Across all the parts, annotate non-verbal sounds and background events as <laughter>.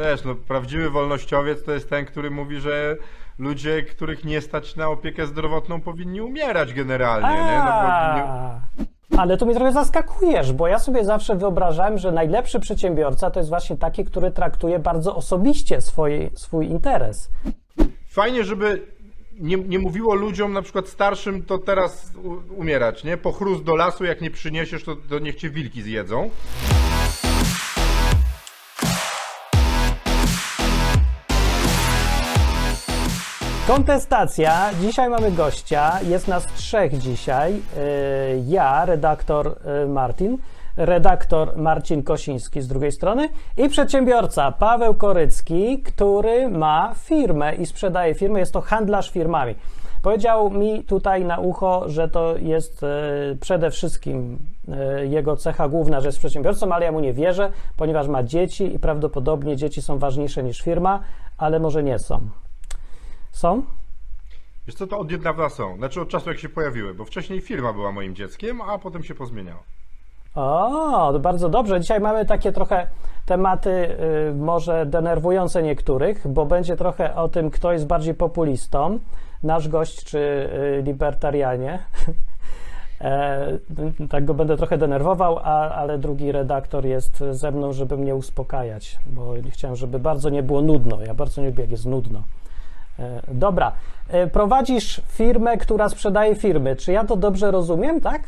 Wiesz, no, prawdziwy wolnościowiec to jest ten, który mówi, że ludzie, których nie stać na opiekę zdrowotną, powinni umierać generalnie, nie? No, Ale tu mnie trochę zaskakujesz, bo ja sobie zawsze wyobrażałem, że najlepszy przedsiębiorca to jest właśnie taki, który traktuje bardzo osobiście swój, swój interes. Fajnie, żeby nie, nie mówiło ludziom, na przykład starszym, to teraz umierać, nie? Po chrust do lasu, jak nie przyniesiesz, to, to niech cię wilki zjedzą. Kontestacja. Dzisiaj mamy gościa. Jest nas trzech dzisiaj. Yy, Ja, redaktor yy, Martin, redaktor Marcin Kosiński z drugiej strony i przedsiębiorca Paweł Korycki, który ma firmę i sprzedaje firmę. Jest to handlarz firmami. Powiedział mi tutaj na ucho, że to jest yy, przede wszystkim jego cecha główna, że jest przedsiębiorcą, ale ja mu nie wierzę, ponieważ ma dzieci i prawdopodobnie dzieci są ważniejsze niż firma, ale może nie są. Są? Wiesz co, to od niedawna są. Znaczy od czasu, jak się pojawiły, bo wcześniej firma była moim dzieckiem, a potem się pozmieniała. O, to bardzo dobrze. Dzisiaj mamy takie trochę tematy y, może denerwujące niektórych, bo będzie trochę o tym, kto jest bardziej populistą, nasz gość czy y, libertarianie. <laughs> E, tak go będę trochę denerwował, a, ale drugi redaktor jest ze mną, żeby mnie uspokajać, bo chciałem, żeby bardzo nie było nudno. Ja bardzo nie lubię, jak jest nudno. E, Dobra, E, prowadzisz firmę, która sprzedaje firmy. Czy ja to dobrze rozumiem, tak?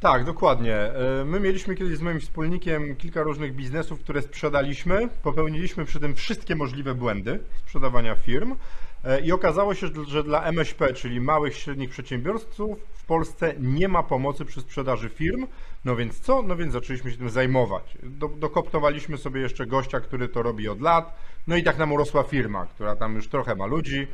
Tak, dokładnie. E, My mieliśmy kiedyś z moim wspólnikiem kilka różnych biznesów, które sprzedaliśmy. Popełniliśmy przy tym wszystkie możliwe błędy sprzedawania firm. I okazało się, że dla MŚP, czyli małych, średnich przedsiębiorców, w Polsce nie ma pomocy przy sprzedaży firm. No więc co? No więc zaczęliśmy się tym zajmować. Do, dokoptowaliśmy sobie jeszcze gościa, który to robi od lat. No i tak nam urosła firma, która tam już trochę ma ludzi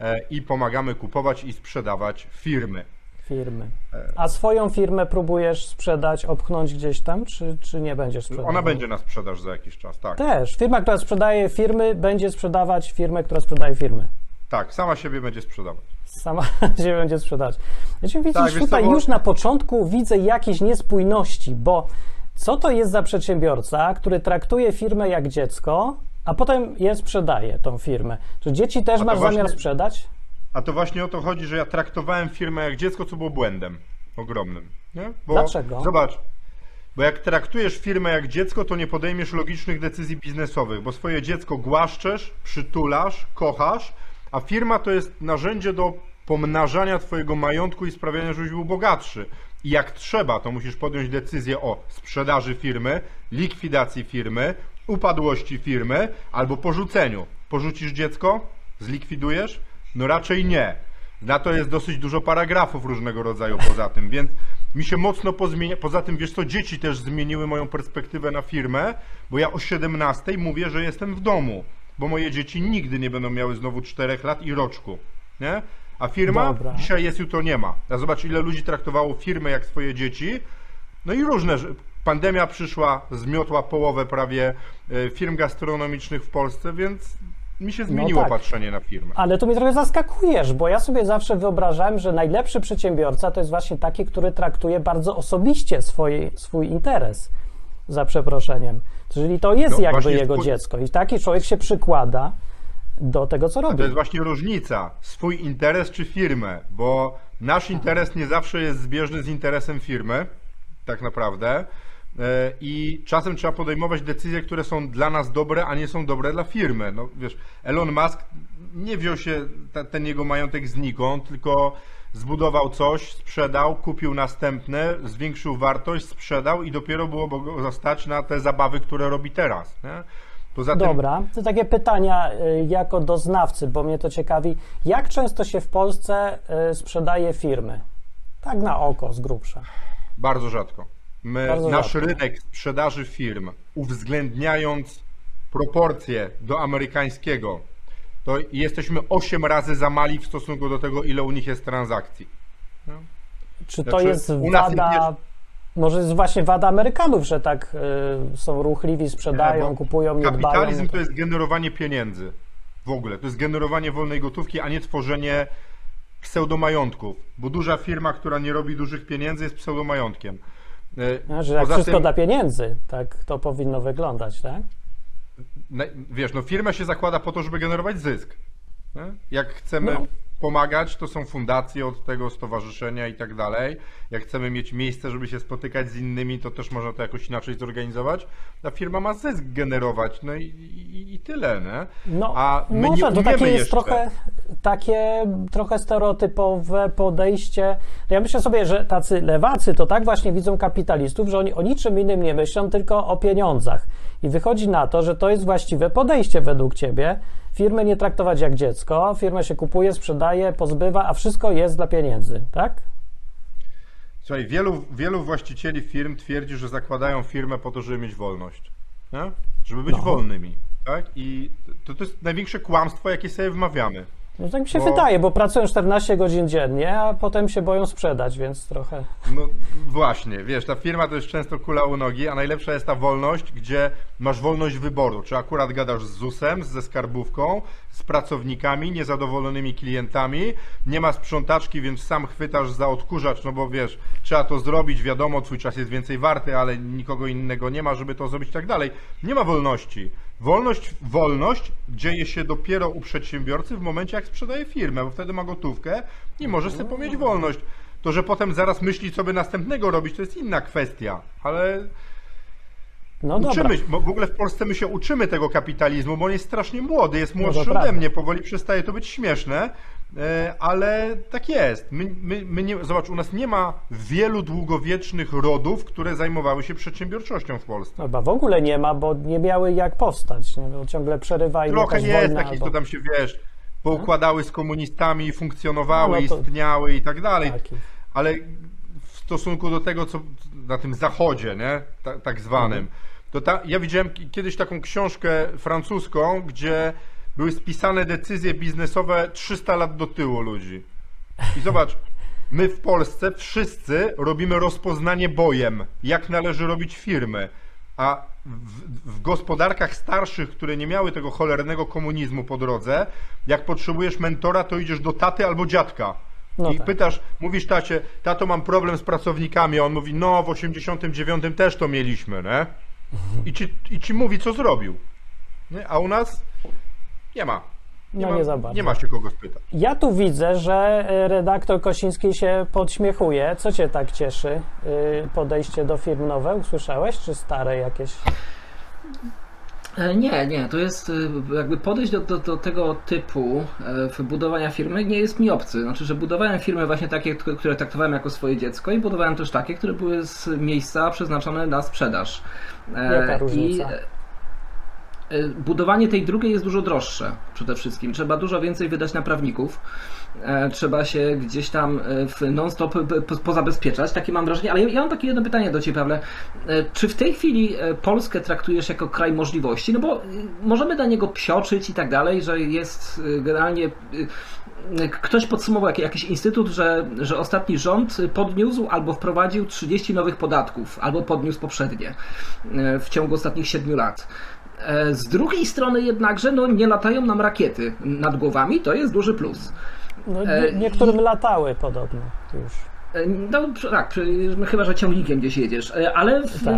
e, i pomagamy kupować i sprzedawać firmy. firmy. A swoją firmę próbujesz sprzedać, opchnąć gdzieś tam, czy, czy nie będziesz sprzedawał? Ona będzie na sprzedaż za jakiś czas, tak. Też. Firma, która sprzedaje firmy, będzie sprzedawać firmę, która sprzedaje firmy. Tak, sama siebie będzie sprzedawać. Sama <laughs> się będzie sprzedawać. Znaczy, widzisz, Tak, tutaj już na początku widzę jakieś niespójności, bo co to jest za przedsiębiorca, który traktuje firmę jak dziecko, a potem je sprzedaje, tą firmę? Czy dzieci też masz właśnie- zamiar sprzedać? A to właśnie o to chodzi, że ja traktowałem firmę jak dziecko, co było błędem ogromnym. Nie? Bo, Dlaczego? Zobacz, bo jak traktujesz firmę jak dziecko, to nie podejmiesz logicznych decyzji biznesowych, bo swoje dziecko głaszczesz, przytulasz, kochasz, a firma to jest narzędzie do pomnażania twojego majątku i sprawiania, żebyś był bogatszy. I jak trzeba, to musisz podjąć decyzję o sprzedaży firmy, likwidacji firmy, upadłości firmy albo porzuceniu. Porzucisz dziecko? Zlikwidujesz? No raczej nie. Na to jest dosyć dużo paragrafów różnego rodzaju poza tym, więc mi się mocno pozmienia. Poza tym, wiesz co, dzieci też zmieniły moją perspektywę na firmę, bo ja o 17 mówię, że jestem w domu, bo moje dzieci nigdy nie będą miały znowu 4 lat i roczku, nie? A firma Dobra. dzisiaj jest, jutro nie ma. A zobacz, ile ludzi traktowało firmę jak swoje dzieci. No i różne. Pandemia przyszła, zmiotła połowę prawie e, firm gastronomicznych w Polsce, więc mi się zmieniło tak. patrzenie na firmę. Ale tu mnie trochę zaskakujesz, bo ja sobie zawsze wyobrażałem, że najlepszy przedsiębiorca to jest właśnie taki, który traktuje bardzo osobiście swój, swój interes, za przeproszeniem. Czyli to jest No, jakby jego twój- dziecko i taki człowiek się przykłada do tego, co robi. To jest właśnie różnica. Swój interes czy firmę, bo nasz interes nie zawsze jest zbieżny z interesem firmy, tak naprawdę. E, I czasem trzeba podejmować decyzje, które są dla nas dobre, a nie są dobre dla firmy. No wiesz, Elon Musk nie wziął się ten jego majątek znikąd, tylko zbudował coś, sprzedał, kupił następne, zwiększył wartość, sprzedał i dopiero było go zostać na te zabawy, które robi teraz. Nie? Poza tym, Dobra, to takie pytania y, jako doznawcy, bo mnie to ciekawi. Jak często się w Polsce y, sprzedaje firmy? Tak na oko, z grubsza. Bardzo rzadko. My, Bardzo nasz rzadko. rynek sprzedaży firm, uwzględniając proporcje do amerykańskiego, to jesteśmy 8 razy za mali w stosunku do tego, ile u nich jest transakcji. Czy to Znaczy, jest wada, może jest właśnie wada Amerykanów, że tak y, są ruchliwi, sprzedają, Bo kupują, nie dbają? Kapitalizm to jest generowanie pieniędzy. W ogóle. To jest generowanie wolnej gotówki, a nie tworzenie pseudomajątków. Bo duża firma, która nie robi dużych pieniędzy, jest pseudomajątkiem. E, No, że jak wszystko tym- dla pieniędzy, tak to powinno wyglądać, tak? Wiesz, no firma się zakłada po to, żeby generować zysk. Nie? Jak chcemy No. pomagać, to są fundacje od tego, stowarzyszenia i tak dalej. Jak chcemy mieć miejsce, żeby się spotykać z innymi, to też można to jakoś inaczej zorganizować. A firma ma zysk generować, no i, i, i tyle, nie? No, A my może nie to umiemy takie jest jeszcze. trochę takie trochę stereotypowe podejście. Ja myślę sobie, że tacy lewacy to tak właśnie widzą kapitalistów, że oni o niczym innym nie myślą, tylko o pieniądzach. I wychodzi na to, że to jest właściwe podejście według ciebie. Firmy nie traktować jak dziecko, firma się kupuje, sprzedaje, pozbywa, a wszystko jest dla pieniędzy, tak? Słuchaj, wielu, wielu właścicieli firm twierdzi, że zakładają firmę po to, żeby mieć wolność. Nie? Żeby być No. wolnymi. Tak? I to, to jest największe kłamstwo, jakie sobie wmawiamy. No tak mi się Bo- wydaje, bo pracują 14 godzin dziennie, a potem się boją sprzedać, więc trochę. No właśnie, wiesz, ta firma to jest często kula u nogi, a najlepsza jest ta wolność, gdzie masz wolność wyboru. Czy akurat gadasz z ZUS-em, ze skarbówką, z pracownikami, niezadowolonymi klientami, nie ma sprzątaczki, więc sam chwytasz za odkurzacz, no bo wiesz, trzeba to zrobić, wiadomo, twój czas jest więcej warty, ale nikogo innego nie ma, żeby to zrobić i tak dalej. Nie ma wolności. Wolność, wolność dzieje się dopiero u przedsiębiorcy w momencie, jak sprzedaje firmę, bo wtedy ma gotówkę i może sobie pomieć wolność. To, że potem zaraz myśli, co by następnego robić, to jest inna kwestia, ale No dobra. uczymy, bo w ogóle w Polsce my się uczymy tego kapitalizmu, bo on jest strasznie młody, jest No to młodszy ode prawda. mnie, powoli przestaje to być śmieszne, e, ale tak jest. My, my, my nie, zobacz, u nas nie ma wielu długowiecznych rodów, które zajmowały się przedsiębiorczością w Polsce. Chyba w ogóle nie ma, bo nie miały jak powstać. Nie? Bo ciągle przerywa im Trochę jakaś jest takich, albo... co tam się, wiesz, poukładały z komunistami, funkcjonowały, No, no to- istniały i tak dalej. Taki. ale w stosunku do tego, co na tym zachodzie, nie, ta, tak zwanym, to ta, ja widziałem ki- kiedyś taką książkę francuską, gdzie były spisane decyzje biznesowe 300 lat do tyłu ludzi. I zobacz, my w Polsce wszyscy robimy rozpoznanie bojem, jak należy robić firmy, a w, w gospodarkach starszych, które nie miały tego cholernego komunizmu po drodze, jak potrzebujesz mentora, to idziesz do taty albo dziadka. No I tak. pytasz, mówisz tacie, tato mam problem z pracownikami, a on mówi, no w 89 też to mieliśmy, nie? I ci, i ci mówi, co zrobił. Nie? A u nas nie ma. No ma, nie za bardzo. nie ma się kogo spytać. Ja tu widzę, że e, redaktor Kosiński się podśmiechuje. Co cię tak cieszy? Y, Podejście do firm nowe usłyszałeś, czy stare jakieś? E, Nie, nie, to jest e, jakby podejść do, do, do tego typu e, budowania firmy nie jest mi obcy. Znaczy, że budowałem firmy właśnie takie, które które traktowałem jako swoje dziecko i budowałem też takie, które były z miejsca przeznaczone na sprzedaż. E, Jaka różnica? I e, budowanie tej drugiej jest dużo droższe przede wszystkim. Trzeba dużo więcej wydać na prawników. E, Trzeba się gdzieś tam w non-stop po- pozabezpieczać. Takie mam wrażenie. Ale ja- mam takie jedno pytanie do Ciebie, Pawle. Czy w tej chwili Polskę traktujesz jako kraj możliwości? No bo możemy dla niego psioczyć i tak dalej, że jest generalnie. Ktoś podsumował jak- jakiś instytut, że, że ostatni rząd podniósł albo wprowadził 30 nowych podatków, albo podniósł poprzednie e, w ciągu ostatnich 7 lat. E, Z drugiej strony jednakże no, nie latają nam rakiety nad głowami, to jest duży plus. No, E, nie, niektórym latały podobno już. No tak, chyba, że ciągnikiem gdzieś jedziesz, ale w, Tak.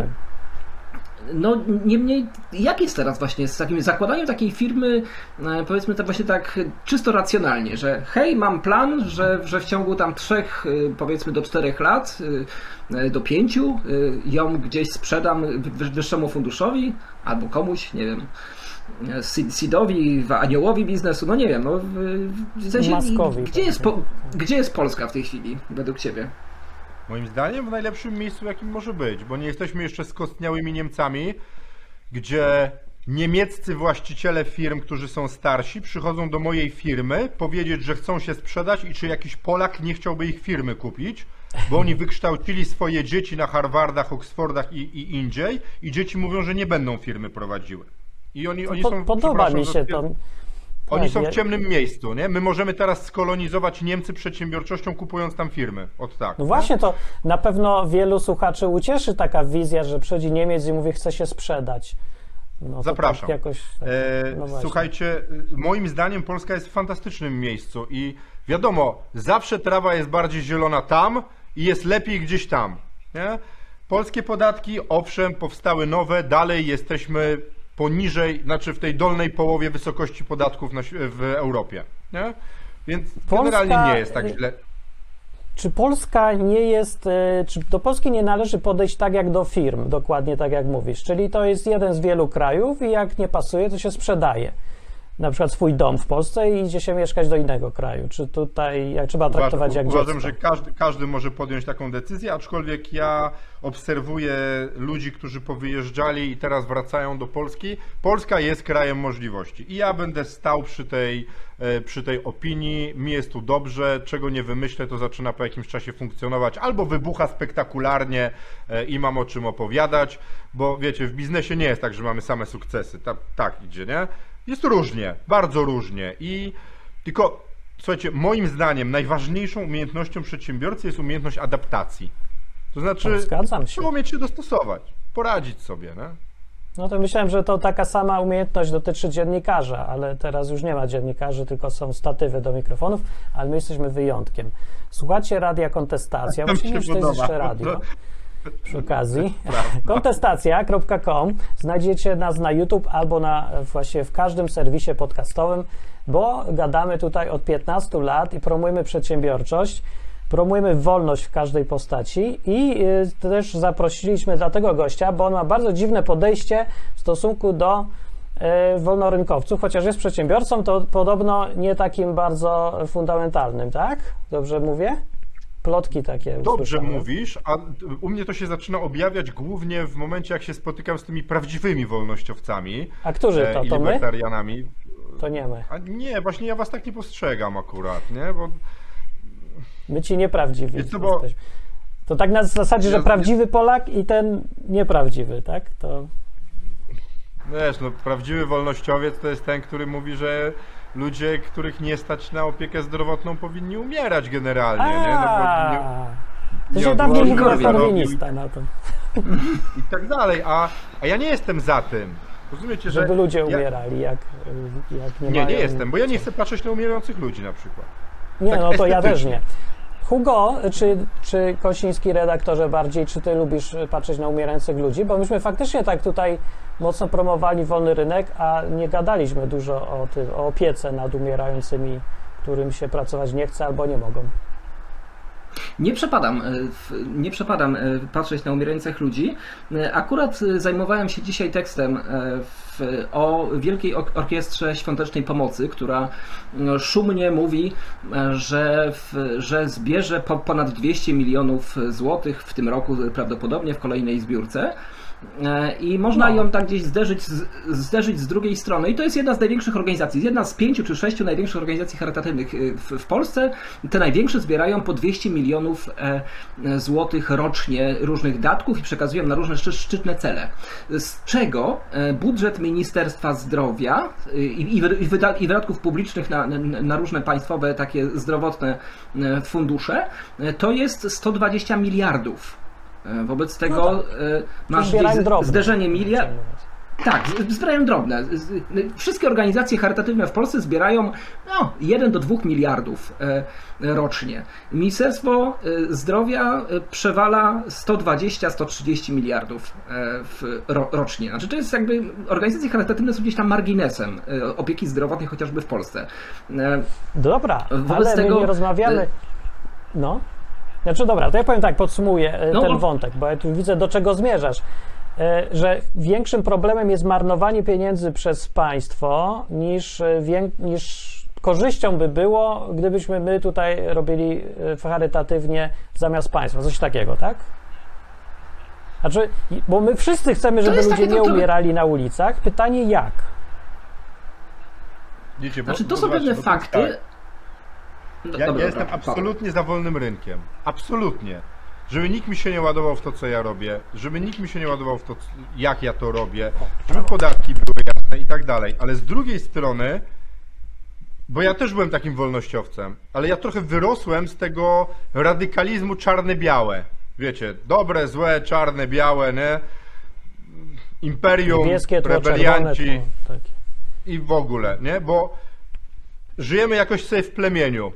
No niemniej jak jest teraz właśnie z takim zakładaniem takiej firmy, e, powiedzmy tak właśnie tak czysto racjonalnie, że hej, mam plan, że, że w ciągu tam trzech, e, powiedzmy do czterech lat, e, do pięciu ją gdzieś sprzedam wy- wyższemu funduszowi albo komuś, nie wiem, w- aniołowi biznesu, no nie wiem, no w, w sensie, Maskowi gdzie, jest po, pewnie. gdzie jest Polska w tej chwili według Ciebie? Moim zdaniem w najlepszym miejscu, jakim może być, bo nie jesteśmy jeszcze skostniałymi Niemcami, gdzie niemieccy właściciele firm, którzy są starsi, przychodzą do mojej firmy powiedzieć, że chcą się sprzedać i czy jakiś Polak nie chciałby ich firmy kupić, bo oni wykształcili swoje dzieci na Harvardach, Oxfordach i, i indziej i dzieci mówią, że nie będą firmy prowadziły. I oni, oni Po, są, podoba mi się to. Oni Tak, są w ciemnym miejscu, nie? My możemy teraz skolonizować Niemcy przedsiębiorczością, kupując tam firmy. Od tak. No nie? właśnie, to na pewno wielu słuchaczy ucieszy taka wizja, że przychodzi Niemiec i mówi, chce się sprzedać. No, to Zapraszam. Tak jakoś, tak, E, no słuchajcie, y, moim zdaniem Polska jest w fantastycznym miejscu i wiadomo, zawsze trawa jest bardziej zielona tam i jest lepiej gdzieś tam. Nie? Polskie podatki, owszem, powstały nowe, dalej jesteśmy poniżej, znaczy w tej dolnej połowie wysokości podatków na, w Europie. Nie? Więc Polska- generalnie nie jest tak źle. Czy Polska nie jest, e, czy do Polski nie należy podejść tak jak do firm, dokładnie tak jak mówisz, czyli to jest jeden z wielu krajów i jak nie pasuje, to się sprzedaje. Na przykład swój dom w Polsce i idzie się mieszkać do innego kraju. Czy tutaj jak trzeba traktować jak uważam, dziecko? że każdy, każdy może podjąć taką decyzję, aczkolwiek ja obserwuję ludzi, którzy powyjeżdżali i teraz wracają do Polski. Polska jest krajem możliwości i ja będę stał przy tej, e, przy tej opinii. Mi jest tu dobrze, czego nie wymyślę, to zaczyna po jakimś czasie funkcjonować, albo wybucha spektakularnie e, i mam o czym opowiadać, bo wiecie, w biznesie nie jest tak, że mamy same sukcesy. Ta, tak idzie, nie? Jest różnie, bardzo różnie i tylko Słuchajcie, moim zdaniem najważniejszą umiejętnością przedsiębiorcy jest umiejętność adaptacji. To znaczy, Tak, zgadzam się. trzeba umieć się dostosować, poradzić sobie, nie? No to myślałem, że to taka sama umiejętność dotyczy dziennikarza, ale teraz już nie ma dziennikarzy, tylko są statywy do mikrofonów, ale my jesteśmy wyjątkiem. Słuchacie radia Kontestacja, Tam właściwie to jest jeszcze radio. <laughs> Przy okazji. <laughs> Kontestacja.com Znajdziecie nas na YouTube albo na właśnie w każdym serwisie podcastowym, bo gadamy tutaj od 15 lat i promujemy przedsiębiorczość. Promujemy wolność w każdej postaci i y, też zaprosiliśmy dlatego gościa, bo on ma bardzo dziwne podejście w stosunku do y, wolnorynkowców, chociaż jest przedsiębiorcą, to podobno nie takim bardzo fundamentalnym, tak? Dobrze mówię? Plotki takie Dobrze usłyszałem. mówisz, a u mnie to się zaczyna objawiać głównie w momencie, jak się spotykam z tymi prawdziwymi wolnościowcami A którzy e, to? i To my? To nie my. A nie, właśnie ja was tak nie postrzegam akurat, nie? Bo My ci nieprawdziwi co, bo- jesteśmy. To tak na zasadzie, że prawdziwy Polak i ten nieprawdziwy, tak? To wiesz, no, prawdziwy wolnościowiec to jest ten, który mówi, że ludzie, których nie stać na opiekę zdrowotną, powinni umierać generalnie, nie? No, to się dawniej mówiło korwinista na to, i tak dalej, a, a ja nie jestem za tym. Rozumiecie, że żeby ludzie ja, umierali, jak, jak nie Nie, mają... nie jestem, bo ja nie chcę patrzeć na umierających ludzi na przykład. Nie, tak no to ja też nie. Hugo, czy, czy Kosiński redaktorze bardziej, czy ty lubisz patrzeć na umierających ludzi? Bo myśmy faktycznie tak tutaj mocno promowali wolny rynek, a nie gadaliśmy dużo o, tym, o opiece nad umierającymi, którym się pracować nie chce albo nie mogą. Nie przepadam, e, nie przepadam e, patrzeć na umierających ludzi. E, Akurat zajmowałem się dzisiaj tekstem w, o Wielkiej Or- Orkiestrze Świątecznej Pomocy, która no, szumnie mówi, że, w, że zbierze po, ponad 200 milionów złotych w tym roku prawdopodobnie w kolejnej zbiórce. E, I można No. ją tak gdzieś zderzyć z, zderzyć z drugiej strony. I to jest jedna z największych organizacji. Jedna z pięciu czy sześciu największych organizacji charytatywnych y, w, w Polsce. Te największe zbierają po 200 milionów e, e, złotych rocznie różnych datków i przekazują na różne szczy- szczytne cele. Z czego e, budżet Ministerstwa Zdrowia i, i, wy- i, wyda, i wydatków publicznych na, na, różne państwowe takie zdrowotne e, fundusze e, to jest 120 miliardów. E, Wobec tego No e, masz zderzenie miliard. Tak, zbierają drobne. Z- Wszystkie organizacje charytatywne w Polsce zbierają no, 1 do 2 miliardów e, rocznie. Ministerstwo Zdrowia przewala 120-130 miliardów rocznie. Znaczy to jest jakby, organizacje charytatywne są gdzieś tam marginesem opieki zdrowotnej chociażby w Polsce. Dobra, Wobec ale tego, my nie rozmawiamy. No. Znaczy dobra, to ja powiem tak, podsumuję e, No, ten no. wątek, bo ja tu widzę do czego zmierzasz. E, Że większym problemem jest marnowanie pieniędzy przez państwo niż, e, niż korzyścią by było, gdybyśmy my tutaj robili charytatywnie zamiast państwa. Coś takiego, tak? Znaczy, bo my wszyscy chcemy, żeby ludzie takie nie umierali na ulicach. Pytanie jak? Wiecie, bo, Znaczy to bo są pewne fakty. tak. Ja, dobra, ja jestem dobra, absolutnie za wolnym rynkiem. Absolutnie. Żeby nikt mi się nie ładował w to, co ja robię, żeby nikt mi się nie ładował w to, jak ja to robię, żeby podatki były jasne i tak dalej. Ale z drugiej strony, bo ja też byłem takim wolnościowcem, ale ja trochę wyrosłem z tego radykalizmu czarne-białe. Wiecie, dobre, złe, czarne, białe, nie? Imperium, Niebieskie tło, czerwone rebelianci tło. Takie. i w ogóle, nie? Bo żyjemy jakoś sobie w plemieniu.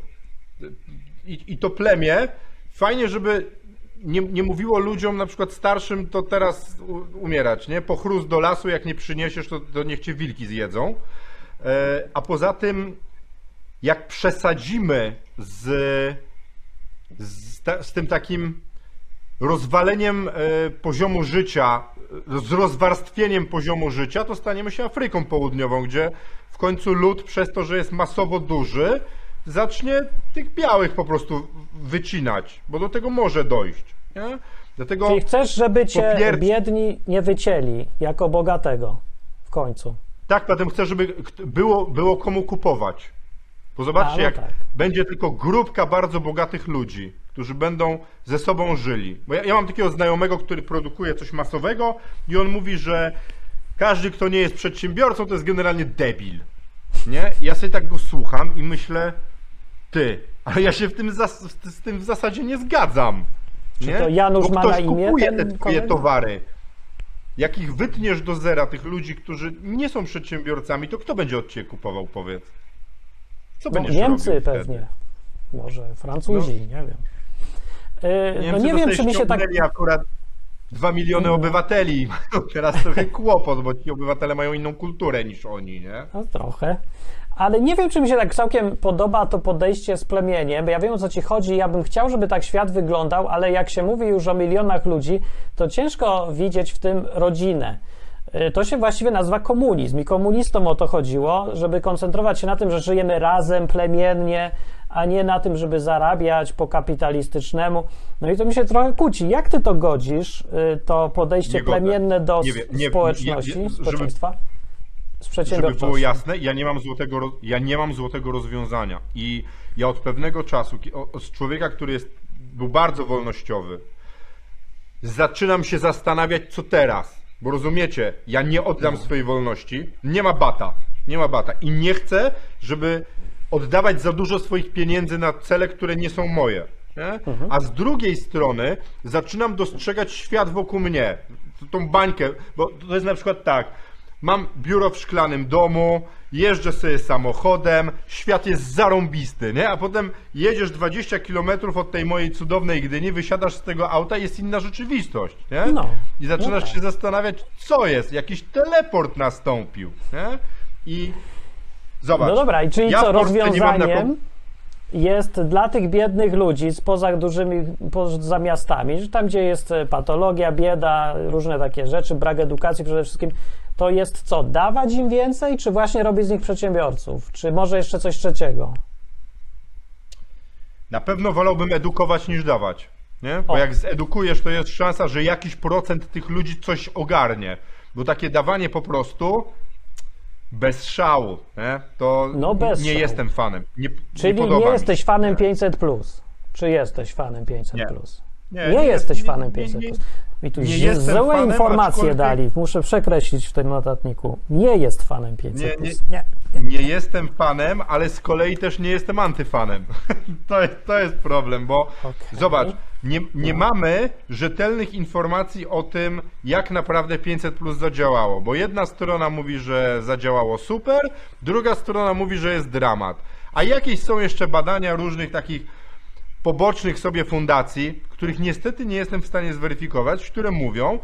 I, I to plemię, fajnie, żeby nie, nie mówiło ludziom, na przykład starszym, to teraz umierać, nie? Po chrust do lasu, jak nie przyniesiesz, to, to niech cię wilki zjedzą. E, a poza tym, jak przesadzimy z, z, z tym takim rozwaleniem e, poziomu życia, z rozwarstwieniem poziomu życia, to staniemy się Afryką Południową, gdzie w końcu lud przez to, że jest masowo duży, zacznie tych białych po prostu wycinać, bo do tego może dojść. Nie? Dlatego Czyli chcesz, żeby cię Po pierwsze- biedni nie wycięli jako bogatego w końcu. tak, potem chcę, żeby było, było komu kupować. Bo zobaczcie, A, no jak tak. będzie tylko grupka bardzo bogatych ludzi, którzy będą ze sobą żyli. Bo ja, ja mam takiego znajomego, który produkuje coś masowego i on mówi, że każdy, kto nie jest przedsiębiorcą, to jest generalnie debil. Nie? Ja sobie tak go słucham i myślę, ty, ale ja się w tym, z tym w zasadzie nie zgadzam. nie? to Janusz Bo ma na imię kupuje te twoje towary. Jak ich wytniesz do zera, tych ludzi, którzy nie są przedsiębiorcami, to kto będzie od ciebie kupował, powiedz? Co No, Niemcy pewnie. Wtedy? Może Francuzi, nie wiem. Yy, no Niemcy nie wiem, czy mi się tak. akurat 2 miliony No. obywateli. <laughs> Teraz trochę kłopot, bo ci obywatele mają inną kulturę niż oni, nie? No, trochę. Ale nie wiem, czy mi się tak całkiem podoba to podejście z plemieniem, bo ja wiem o co ci chodzi. Ja bym chciał, żeby tak świat wyglądał, ale jak się mówi już o milionach ludzi, to ciężko widzieć w tym rodzinę. Y, To się właściwie nazywa komunizm i komunistom o to chodziło, żeby koncentrować się na tym, że żyjemy razem, plemiennie, a nie na tym, żeby zarabiać po kapitalistycznemu. No i to mi się trochę kłóci. Jak ty to godzisz, y, to podejście Nie godzę. plemienne do Nie nie- społeczności, nie- żeby- społeczeństwa? Z Żeby przedsiębiorczością. było jasne, ja nie mam złotego, ja nie mam złotego rozwiązania. I ja od pewnego czasu, z człowieka, który jest, był bardzo wolnościowy, zaczynam się zastanawiać, co teraz. Bo rozumiecie, ja nie oddam swojej wolności. Nie ma bata. Nie ma bata. I nie chcę, żeby oddawać za dużo swoich pieniędzy na cele, które nie są moje. Nie? A z drugiej strony zaczynam dostrzegać świat wokół mnie. Tą bańkę, bo to jest na przykład tak. Mam biuro w szklanym domu, jeżdżę sobie samochodem, świat jest zarąbisty, nie? A potem jedziesz 20 km od tej mojej cudownej Gdyni, wysiadasz z tego auta jest inna rzeczywistość, nie? No, I zaczynasz no tak. się zastanawiać, co jest, jakiś teleport nastąpił, nie? I zobacz. No dobra, i czyli ja co, rozwiązaniem jest dla tych biednych ludzi spoza dużymi, poza miastami, że tam gdzie jest patologia, bieda, różne takie rzeczy, brak edukacji przede wszystkim, to jest co, dawać im więcej, czy właśnie robić z nich przedsiębiorców? Czy może jeszcze coś trzeciego? Na pewno wolałbym edukować niż dawać. Nie? Bo O. jak zedukujesz, to jest szansa, że jakiś procent tych ludzi coś ogarnie. Bo takie dawanie po prostu bez szału, nie? to No bez nie szału. jestem fanem. Nie, Czyli nie, nie, jesteś fanem 500, plus. czy jesteś fanem 500? Nie. Plus? Nie, Nie, jesteś fanem nie- 500. nie- plus. Mi tu nie źle- jestem złe fanem, informacje aczkolwiek- dali, muszę przekreślić w tym notatniku. Nie jest fanem 500. Nie, nie- plus. nie. Nie jestem fanem, ale z kolei też nie jestem antyfanem. <laughs> To jest, to jest problem, bo Okej. zobacz, nie, nie No. mamy rzetelnych informacji o tym, jak naprawdę 500 plus zadziałało. Bo jedna strona mówi, że zadziałało super, druga strona mówi, że jest dramat. A jakieś są jeszcze badania różnych takich pobocznych sobie fundacji, których niestety nie jestem w stanie zweryfikować, które mówią,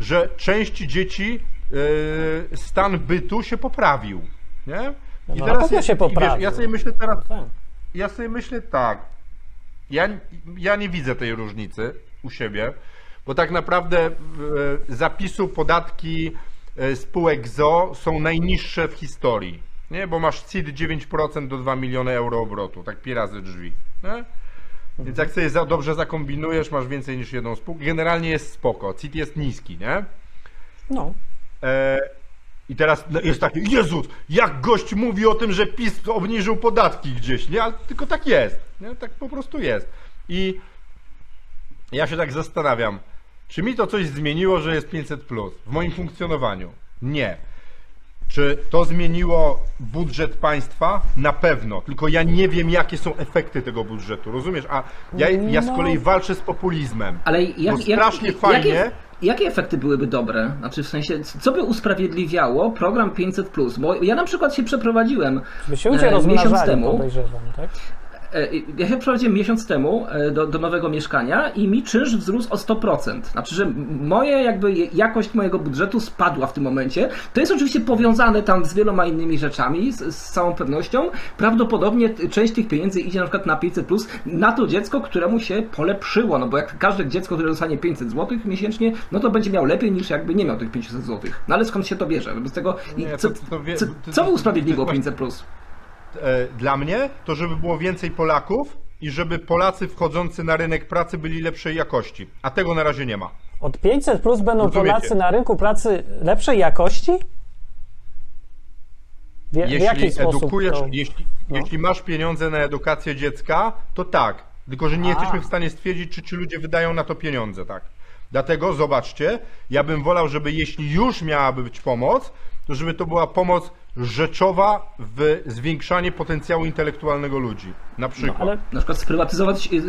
że część dzieci yy, stan bytu się poprawił. Nie? No, na pewno się i wiesz, poprawił. ja sobie myślę teraz, Tak. ja sobie myślę tak. Ja, ja nie widzę tej różnicy u siebie, bo tak naprawdę e, zapisu podatki e, spółek ZO są najniższe w historii. Nie? Bo masz CIT 9% do 2 miliony euro obrotu, tak pi razy drzwi. Nie? Więc jak sobie za, dobrze zakombinujesz, masz więcej niż jedną spółkę. Generalnie jest spoko. CIT jest niski, nie? No. E, I teraz no, jest takie, Jezus, jak gość mówi o tym, że PiS obniżył podatki gdzieś, nie? Ale tylko tak jest, nie? Tak po prostu jest. I ja się tak zastanawiam, czy mi to coś zmieniło, że jest 500 plus w moim funkcjonowaniu? Nie. Czy to zmieniło budżet państwa? Na pewno, tylko ja nie wiem, jakie są efekty tego budżetu, rozumiesz? A ja, ja z No. kolei walczę z populizmem. Ale jak, Bo strasznie jak, fajnie. Jakie, jakie efekty byłyby dobre? Znaczy w sensie, co by usprawiedliwiało program 500? Bo ja na przykład się przeprowadziłem się e, miesiąc temu. tak? E, Ja się przeprowadziłem miesiąc temu e, do, do nowego mieszkania i mi czynsz wzrósł o 100%. Znaczy, że moje jakby jakość mojego budżetu spadła w tym momencie. To jest oczywiście powiązane tam z wieloma innymi rzeczami, z, z całą pewnością. Prawdopodobnie część tych pieniędzy idzie na przykład na 500 plus na to dziecko, któremu się polepszyło. No bo jak każde dziecko, które dostanie 500 zł miesięcznie, no to będzie miał lepiej niż jakby nie miał tych 500 zł. No ale skąd się to bierze? Bez tego. i Nie, co, to- to wie- co, co by usprawiedliwiło to- 500 plus? E, Dla mnie to, żeby było więcej Polaków i żeby Polacy wchodzący na rynek pracy byli lepszej jakości. A tego na razie nie ma. Od 500 plus będą Rozumiecie. Polacy na rynku pracy lepszej jakości? W, w jaki Jeśli sposób edukujesz, to... jeśli, no. jeśli masz pieniądze na edukację dziecka, to tak. Tylko, że nie A. jesteśmy w stanie stwierdzić, czy ci ludzie wydają na to pieniądze, tak. Dlatego zobaczcie, ja bym wolał, żeby jeśli już miałaby być pomoc, to żeby to była pomoc rzeczowa w zwiększanie potencjału intelektualnego ludzi. Na No, przykład. ale na przykład sprywatyzować, y,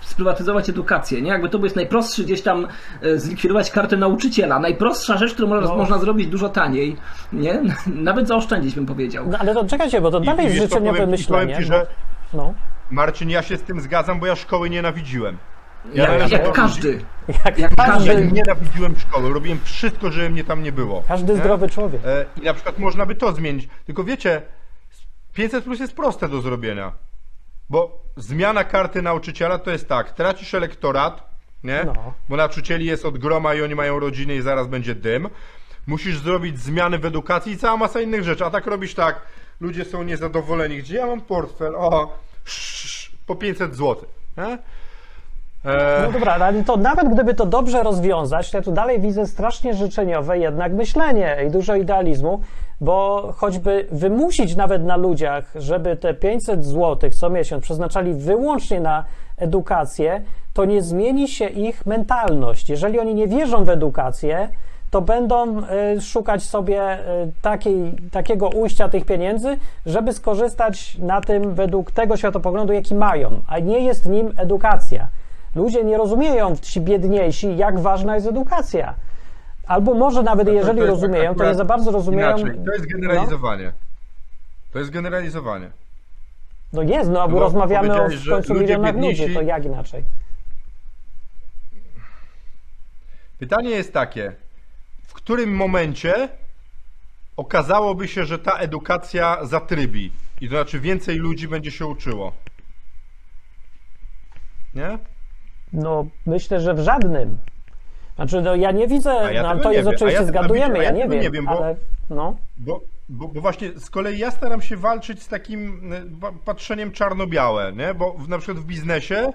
sprywatyzować edukację, nie? Jakby to jest najprostszy gdzieś tam y, zlikwidować kartę nauczyciela. Najprostsza rzecz, którą można, No. można zrobić dużo taniej, nie? <laughs> Nawet zaoszczędzić bym powiedział. No, ale to czekajcie, bo to I- dalej i życzeniowe powiem ci- powiem myślenie. ci, że- No, Marcin, ja się z tym zgadzam, bo ja szkoły nienawidziłem. Jak, należę jak do każdy. jak, Jak każdy, Ja nienawidziłem szkoły, robiłem wszystko, żeby mnie tam nie było. każdy nie? zdrowy człowiek. E, I na przykład można by to zmienić. Tylko wiecie, 500 plus jest proste do zrobienia. Bo zmiana karty nauczyciela to jest tak, tracisz elektorat, nie? No. Bo nauczycieli jest od groma i oni mają rodziny i zaraz będzie dym. Musisz zrobić zmiany w edukacji i cała masa innych rzeczy. A tak robisz tak, ludzie są niezadowoleni. Gdzie ja mam portfel? O, sz, po 500 zł. Nie? E, No dobra, ale to nawet gdyby to dobrze rozwiązać, to ja tu dalej widzę strasznie życzeniowe jednak myślenie i dużo idealizmu, bo choćby wymusić nawet na ludziach, żeby te 500 zł co miesiąc przeznaczali wyłącznie na edukację, to nie zmieni się ich mentalność. Jeżeli oni nie wierzą w edukację, to będą y, szukać sobie y, takiej, takiego ujścia tych pieniędzy, żeby skorzystać na tym według tego światopoglądu, jaki mają, a nie jest nim edukacja. Ludzie nie rozumieją, ci biedniejsi, jak ważna jest edukacja. Albo może nawet to- jeżeli to jest rozumieją, to nie za bardzo rozumieją. Inaczej, to jest generalizowanie. To jest generalizowanie. No, no jest, no bo bo rozmawiamy o w końcu milionach ludzi, biedniejsi- to jak inaczej? Pytanie jest takie, w którym momencie okazałoby się, że ta edukacja zatrybi i to znaczy więcej ludzi będzie się uczyło? Nie? No myślę, że w żadnym. Znaczy, no, ja nie widzę, ja no, tego to jest oczywiście ja- zgadujemy, ja ja nie wiem, nie wiem, bo- ale no. Bo, bo, bo właśnie z kolei ja staram się walczyć z takim pa- patrzeniem czarno-białe, nie? Bo w, na przykład w biznesie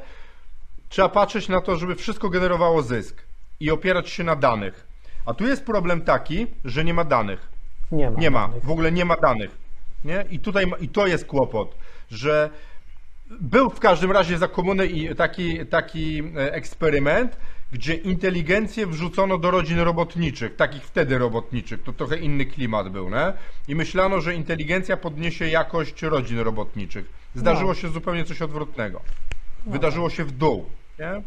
trzeba patrzeć na to, żeby wszystko generowało zysk i opierać się na danych. A tu jest problem taki, że nie ma danych. Nie ma. Nie ma, danych. w ogóle nie ma danych. Nie? I tutaj i to jest kłopot, że był w każdym razie za komuny i taki, taki e, eksperyment, gdzie inteligencję wrzucono do rodzin robotniczych, takich wtedy robotniczych, to trochę inny klimat był, nie? I myślano, że inteligencja podniesie jakość rodzin robotniczych. Zdarzyło No. się zupełnie coś odwrotnego. Wydarzyło się w dół, nie?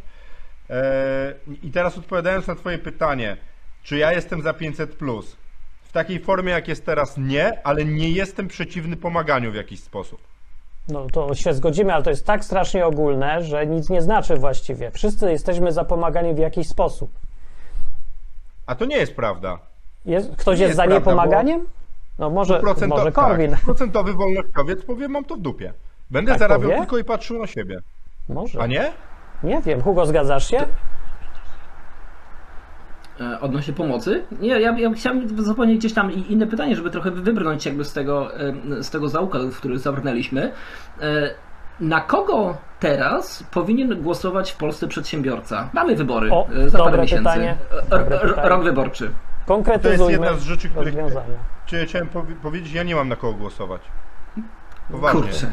E, I teraz odpowiadając na twoje pytanie, czy ja jestem za 500 plus? W takiej formie jak jest teraz nie, ale nie jestem przeciwny pomaganiu w jakiś sposób. No to się zgodzimy, ale to jest tak strasznie ogólne, że nic nie znaczy właściwie. Wszyscy jesteśmy za pomaganiem w jakiś sposób. A to nie jest prawda. Jest, ktoś jest jest za prawda, niepomaganiem? No może, Procento- może Korwin. Tak, <laughs> procentowy wolnościowiec powie, mam to w dupie. Będę Tak zarabiał powie? tylko i patrzył na siebie. Może. A nie? Nie wiem. Hugo, zgadzasz się? E, Odnośnie pomocy? Nie, ja, ja chciałem zapomnieć gdzieś tam i- inne pytanie, żeby trochę wybrnąć jakby z tego, e, z tego zaułka, w który zabrnęliśmy. E, Na kogo teraz powinien głosować w Polsce przedsiębiorca? Mamy wybory O, e, za parę miesięcy. pytanie, E. Rok wyborczy. Konkretyzujmy jedna z rzeczy, których- ja chciałem powie- powiedzieć, ja nie mam na kogo głosować. Poważnie. Kurczę.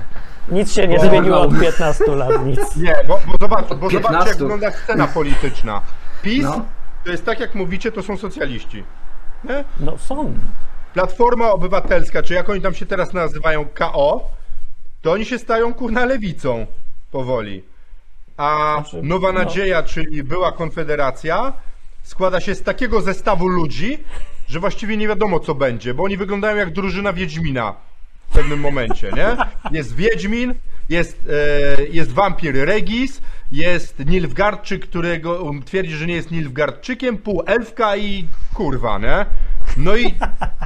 Nic się nie Bo- zmieniło od 15 lat, nic. Nie, bo, bo, zobacz, bo zobaczcie, 15. jak wygląda scena polityczna. PiS No. To jest tak, jak mówicie, to są socjaliści. Nie? No są. Platforma Obywatelska, czy jak oni tam się teraz nazywają, KO, to oni się stają kurna lewicą powoli. A Znaczy, Nowa no. Nadzieja, czyli była Konfederacja, składa się z takiego zestawu ludzi, że właściwie nie wiadomo co będzie, bo oni wyglądają jak drużyna Wiedźmina w pewnym momencie, nie? Jest Wiedźmin, jest, e, jest wampir Regis, jest Nilfgaardczyk, którego twierdzi, że nie jest Nilfgaardczykiem, półelfka i kurwa, nie? No i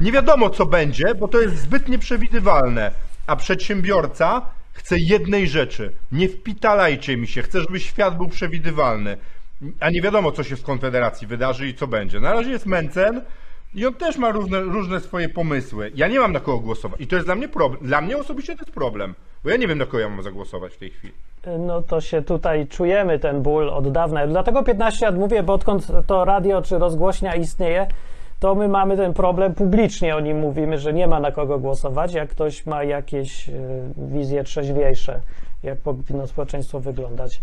nie wiadomo co będzie, bo to jest zbyt nieprzewidywalne. A przedsiębiorca chce jednej rzeczy. Nie wpitalajcie mi się, chcę, żeby świat był przewidywalny. A nie wiadomo, co się w Konfederacji wydarzy i co będzie. Na razie jest Mencen i on też ma różne, różne swoje pomysły. Ja nie mam na kogo głosować. I to jest dla mnie problem. Dla mnie osobiście to jest problem. Bo ja nie wiem, na kogo ja mam zagłosować w tej chwili. No to się tutaj czujemy ten ból od dawna. Dlatego 15 lat mówię, bo odkąd to radio czy rozgłośnia istnieje, to my mamy ten problem, publicznie o nim mówimy, że nie ma na kogo głosować, jak ktoś ma jakieś e, wizje trzeźwiejsze, jak powinno społeczeństwo wyglądać.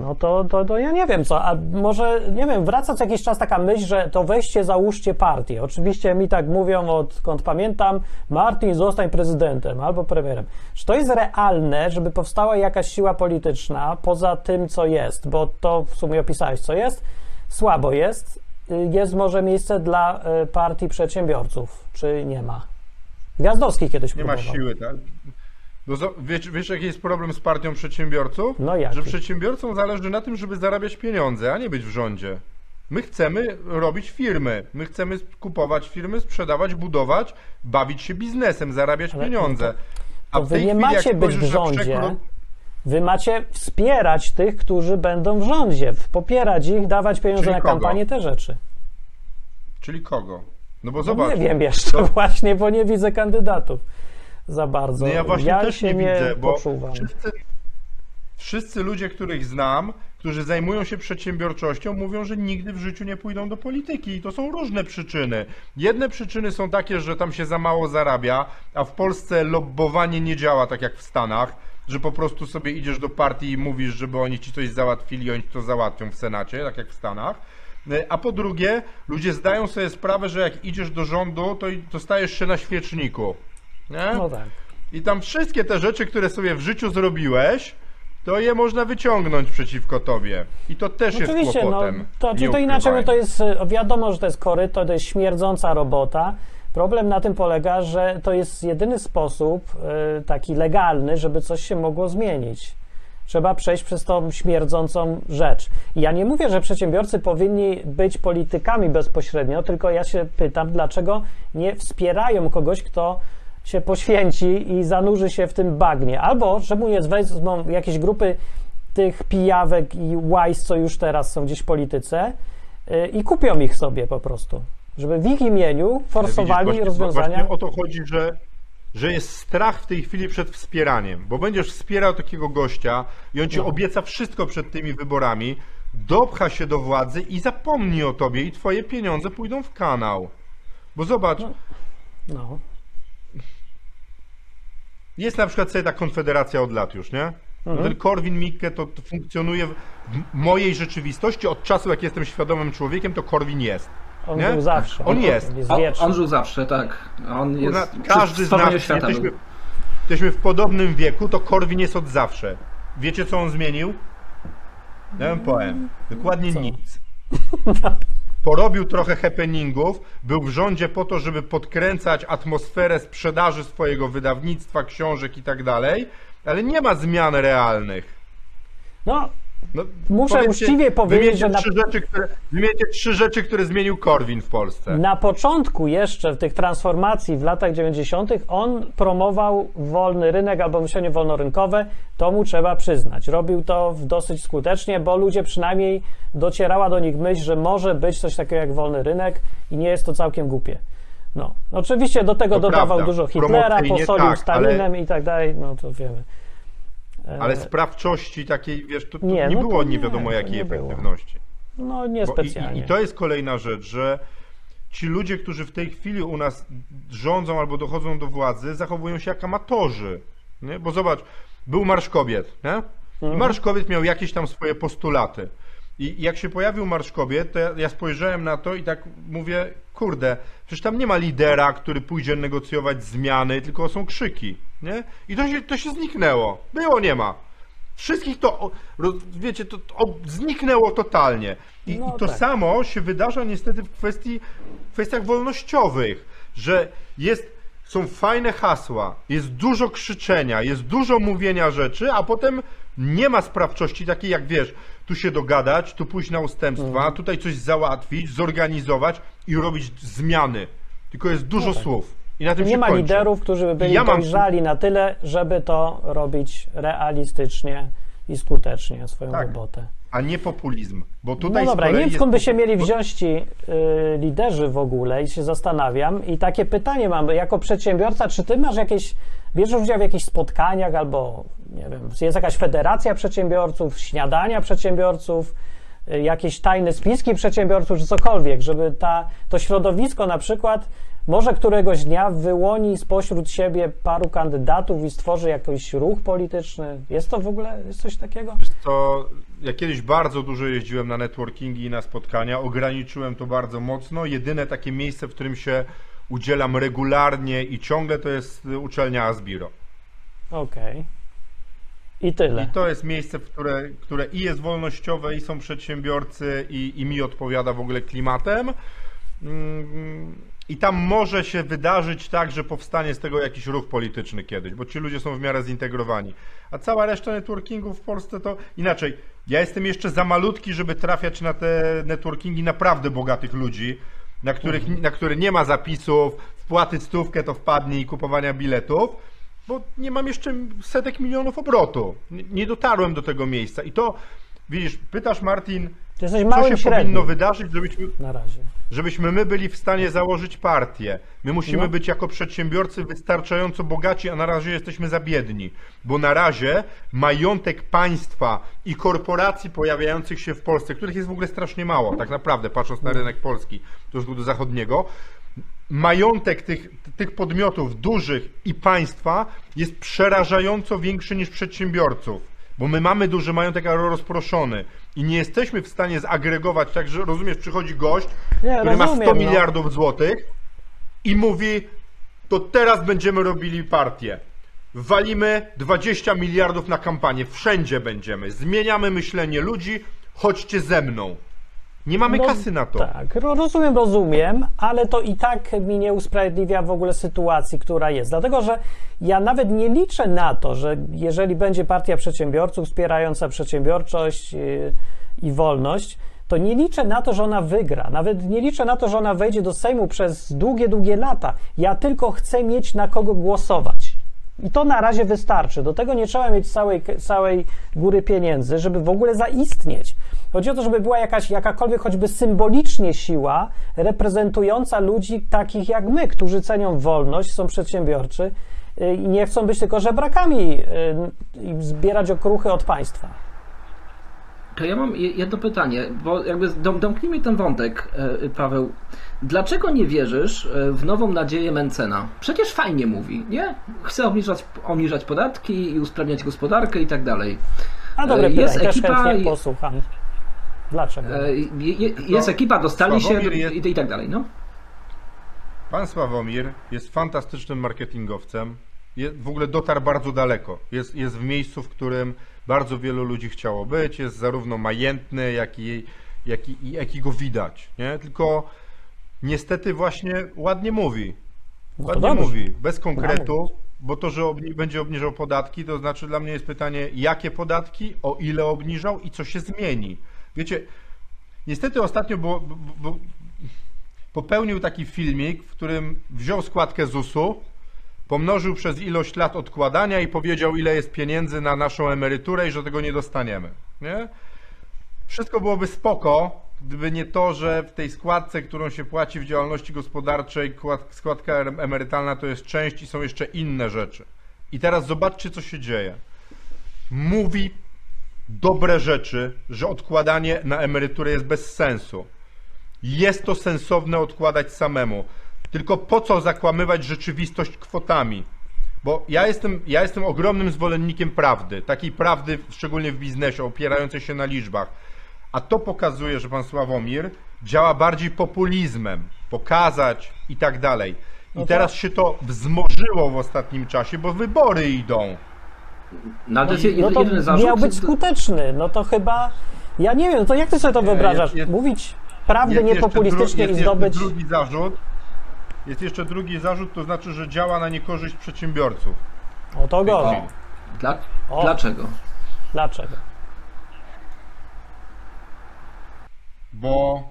No to, to, to ja nie wiem co, a może, nie wiem, wraca co jakiś czas taka myśl, że to weźcie, załóżcie partię. Oczywiście mi tak mówią, odkąd pamiętam, Martin zostań prezydentem albo premierem. Czy to jest realne, żeby powstała jakaś siła polityczna poza tym, co jest? Bo to w sumie opisałeś, co jest. Słabo jest. Jest może miejsce dla y, partii przedsiębiorców, czy nie ma? Gwiazdowski kiedyś Nie ma próbował. siły, tak? No, wiesz, wiesz, jaki jest problem z partią przedsiębiorców? No jaki? Że przedsiębiorcom zależy na tym, żeby zarabiać pieniądze, a nie być w rządzie. My chcemy robić firmy. My chcemy kupować firmy, sprzedawać, budować, bawić się biznesem, zarabiać Ale pieniądze. To w wy nie macie być w rządzie. Wy macie wspierać tych, którzy będą w rządzie, popierać ich, dawać pieniądze Czyli na kogo? kampanię, te rzeczy. Czyli kogo? No bo No zobacz. nie wiem jeszcze to- <laughs> właśnie, bo nie widzę kandydatów za bardzo. No ja właśnie też się nie widzę, bo poczuwam. wszyscy, wszyscy ludzie, których znam, którzy zajmują się przedsiębiorczością, mówią, że nigdy w życiu nie pójdą do polityki i to są różne przyczyny. Jedne przyczyny są takie, że tam się za mało zarabia, a w Polsce lobbowanie nie działa tak jak w Stanach, że po prostu sobie idziesz do partii i mówisz, żeby oni ci coś załatwili, oni to załatwią w Senacie, tak jak w Stanach. A po drugie, ludzie zdają sobie sprawę, że jak idziesz do rządu, to, to stajesz się na świeczniku. Nie? No tak. I tam wszystkie te rzeczy, które sobie w życiu zrobiłeś, to je można wyciągnąć przeciwko tobie. I to też Oczywiście, jest no kłopotem. to, czy to inaczej, no to jest, e, wiadomo, że to jest koryto, to jest śmierdząca robota. Problem na tym polega, że to jest jedyny sposób e, taki legalny, żeby coś się mogło zmienić. Trzeba przejść przez tą śmierdzącą rzecz. I ja nie mówię, że przedsiębiorcy powinni być politykami bezpośrednio, tylko ja się pytam, dlaczego nie wspierają kogoś, kto się poświęci i zanurzy się w tym bagnie. Albo czemu nie wezmą jakieś grupy tych pijawek i łajs, co już teraz są gdzieś w polityce yy, i kupią ich sobie po prostu. Żeby w ich imieniu forsowali Widzisz, właśnie- rozwiązania. Właśnie o to chodzi, że, że jest strach w tej chwili przed wspieraniem, bo będziesz wspierał takiego gościa i on ci No. obieca wszystko przed tymi wyborami, dopcha się do władzy i zapomni o tobie i twoje pieniądze pójdą w kanał. Bo zobacz, No. Jest na przykład sobie ta konfederacja od lat już, nie? Mhm. Ten Korwin Mikke to, to funkcjonuje w mojej rzeczywistości od czasu, jak jestem świadomym człowiekiem, to Korwin jest. On Nie? był zawsze. On jest. jest On, on żył zawsze, tak. On jest przy każdy z nas, świata jesteśmy, jesteśmy w podobnym wieku, to Korwin jest od zawsze. Wiecie, co on zmienił? Ja wam powiem. Dokładnie Co? nic. <laughs> Porobił trochę happeningów, był w rządzie po to, żeby podkręcać atmosferę sprzedaży swojego wydawnictwa, książek i tak dalej, ale nie ma zmian realnych. No, No, Muszę uczciwie powiedzieć, że na- trzy rzeczy, które, wymieńcie trzy rzeczy, które zmienił Korwin w Polsce. Na początku jeszcze tych transformacji w latach 90. on promował wolny rynek albo myślenie wolnorynkowe, to mu trzeba przyznać. Robił to w- dosyć skutecznie, bo ludzie przynajmniej docierała do nich myśl, że może być coś takiego jak wolny rynek i nie jest to całkiem głupie. No, oczywiście do tego To dodawał prawda. dużo Hitlera, posolił tak, Stalinem i tak dalej, no to wiemy. Ale sprawczości takiej, wiesz, to, to Nie, nie, no to było nie, nie wiadomo to jakiej nie było. efektywności. No Bo i, niespecjalnie. i, I to jest kolejna rzecz, że ci ludzie, którzy w tej chwili u nas rządzą albo dochodzą do władzy, zachowują się jak amatorzy. Nie? Bo zobacz, był Marsz Kobiet, nie? I Mhm. Marsz Kobiet miał jakieś tam swoje postulaty. I jak się pojawił Marsz Kobiet, to ja, ja spojrzałem na to i tak mówię, kurde, przecież tam nie ma lidera, który pójdzie negocjować zmiany, tylko są krzyki, nie? I to się, to się zniknęło. Było, nie ma. Wszystkich to, wiecie, to, to zniknęło totalnie. I, No i to tak. samo się wydarza niestety w kwestii, w kwestiach wolnościowych, że jest są fajne hasła, jest dużo krzyczenia, jest dużo mówienia rzeczy, a potem nie ma sprawczości takiej jak wiesz, tu się dogadać, tu pójść na ustępstwa, tutaj coś załatwić, zorganizować i robić zmiany. Tylko jest dużo słów. I na tym Nie się ma kończy. liderów, którzy by byli ja mam- dojrzali na tyle, żeby to robić realistycznie i skutecznie swoją Tak. robotę. A nie populizm. Bo No tutaj z dobra, nie wiem skąd by się mieli wziąć ci y, liderzy w ogóle i się zastanawiam. I takie pytanie mam, jako przedsiębiorca, czy ty masz jakieś, bierzesz udział w jakichś spotkaniach albo, nie wiem, jest jakaś federacja przedsiębiorców, śniadania przedsiębiorców, y, jakieś tajne spiski przedsiębiorców, czy cokolwiek, żeby ta, to środowisko na przykład może któregoś dnia wyłoni spośród siebie paru kandydatów i stworzy jakiś ruch polityczny. Jest to w ogóle, jest coś takiego? Co, ja kiedyś bardzo dużo jeździłem na networkingi i na spotkania, ograniczyłem to bardzo mocno. Jedyne takie miejsce, w którym się udzielam regularnie i ciągle, to jest uczelnia Asbiro. Okej. I tyle. I to jest miejsce, w które, które i jest wolnościowe, i są przedsiębiorcy, i, i mi odpowiada w ogóle klimatem. Mm, I tam może się wydarzyć tak, że powstanie z tego jakiś ruch polityczny kiedyś, bo ci ludzie są w miarę zintegrowani. A cała reszta networkingów w Polsce to inaczej. Ja jestem jeszcze za malutki, żeby trafiać na te networkingi naprawdę bogatych ludzi, na, których, na które nie ma zapisów, wpłaty stówkę to wpadnie i kupowania biletów, bo nie mam jeszcze setek milionów obrotu. Nie, dotarłem do tego miejsca. I to, widzisz, pytasz Martin, co się średnim powinno wydarzyć, żebyśmy, na razie. żebyśmy my byli w stanie założyć partię. My musimy No. być jako przedsiębiorcy wystarczająco bogaci, a na razie jesteśmy za biedni. Bo na razie majątek państwa i korporacji pojawiających się w Polsce, których jest w ogóle strasznie mało, tak naprawdę, patrząc na rynek polski, w stosunku do zachodniego, majątek tych, tych podmiotów dużych i państwa jest przerażająco większy niż przedsiębiorców. Bo my mamy duży majątek, ale rozproszony. I nie jesteśmy w stanie zagregować, tak, że rozumiesz, przychodzi gość, Nie, który ma 100 rozumiem, no. miliardów złotych i mówi, to teraz będziemy robili partię. Walimy 20 miliardów na kampanię, wszędzie będziemy. Zmieniamy myślenie ludzi, chodźcie ze mną. Nie mamy No, kasy na to. Tak, ro- rozumiem, rozumiem, ale to i tak mi nie usprawiedliwia w ogóle sytuacji, która jest. Dlatego, że ja nawet nie liczę na to, że jeżeli będzie partia przedsiębiorców wspierająca przedsiębiorczość yy, i wolność, to nie liczę na to, że ona wygra. Nawet nie liczę na to, że ona wejdzie do Sejmu przez długie, długie lata. Ja tylko chcę mieć na kogo głosować. I to na razie wystarczy. Do tego nie trzeba mieć całej, całej góry pieniędzy, żeby w ogóle zaistnieć. Chodzi o to, żeby była jakaś, jakakolwiek choćby symbolicznie siła reprezentująca ludzi takich jak my, którzy cenią wolność, są przedsiębiorczy y, i nie chcą być tylko żebrakami y, i zbierać okruchy od państwa. To ja mam je- jedno pytanie, bo jakby dom, domknijmy ten wątek, e, Paweł. Dlaczego nie wierzysz e, w nową nadzieję Mencena? Przecież fajnie mówi, nie? Chce obniżać, obniżać podatki i usprawniać gospodarkę i tak dalej. A dobre E, jest pytanie, też ekipa i- posłucham. Dlaczego? Je- je- Jest ekipa, dostali się Sławomir jest- i, i tak dalej, no. Pan Sławomir jest fantastycznym marketingowcem. W ogóle dotarł bardzo daleko. Jest, jest w miejscu, w którym bardzo wielu ludzi chciało być. Jest zarówno majętny, jak i, jak i, jak go widać. Nie? Tylko niestety właśnie ładnie mówi. No Ładnie dobrze. mówi, bez konkretu, bo to, że obni- będzie obniżał podatki, to znaczy dla mnie jest pytanie, jakie podatki, o ile obniżał i co się zmieni. Wiecie, niestety ostatnio było, bo, bo, popełnił taki filmik, w którym wziął składkę ZUS-u, pomnożył przez ilość lat odkładania i powiedział, ile jest pieniędzy na naszą emeryturę i że tego nie dostaniemy. Nie? Wszystko byłoby spoko, gdyby nie to, że w tej składce, którą się płaci w działalności gospodarczej, kład- składka em- emerytalna to jest część i są jeszcze inne rzeczy. I teraz zobaczcie, co się dzieje. Mówi dobre rzeczy, że odkładanie na emeryturę jest bez sensu. Jest to sensowne odkładać samemu. Tylko po co zakłamywać rzeczywistość kwotami? Bo ja jestem, ja jestem ogromnym zwolennikiem prawdy, takiej prawdy, szczególnie w biznesie, opierającej się na liczbach. A to pokazuje, że pan Sławomir działa bardziej populizmem, pokazać i tak dalej. I No teraz się to wzmożyło w ostatnim czasie, bo wybory idą. No, ale to jest No to jedyny zarzut. miał być skuteczny. No to chyba. Ja nie wiem, to jak ty sobie to wyobrażasz? jest- Mówić prawdę Jest niepopulistycznie i zdobyć. Drugi zarzut. Jest jeszcze drugi zarzut, to znaczy, że działa na niekorzyść przedsiębiorców. O to gorzej. O, dla, O. dlaczego? Dlaczego? Bo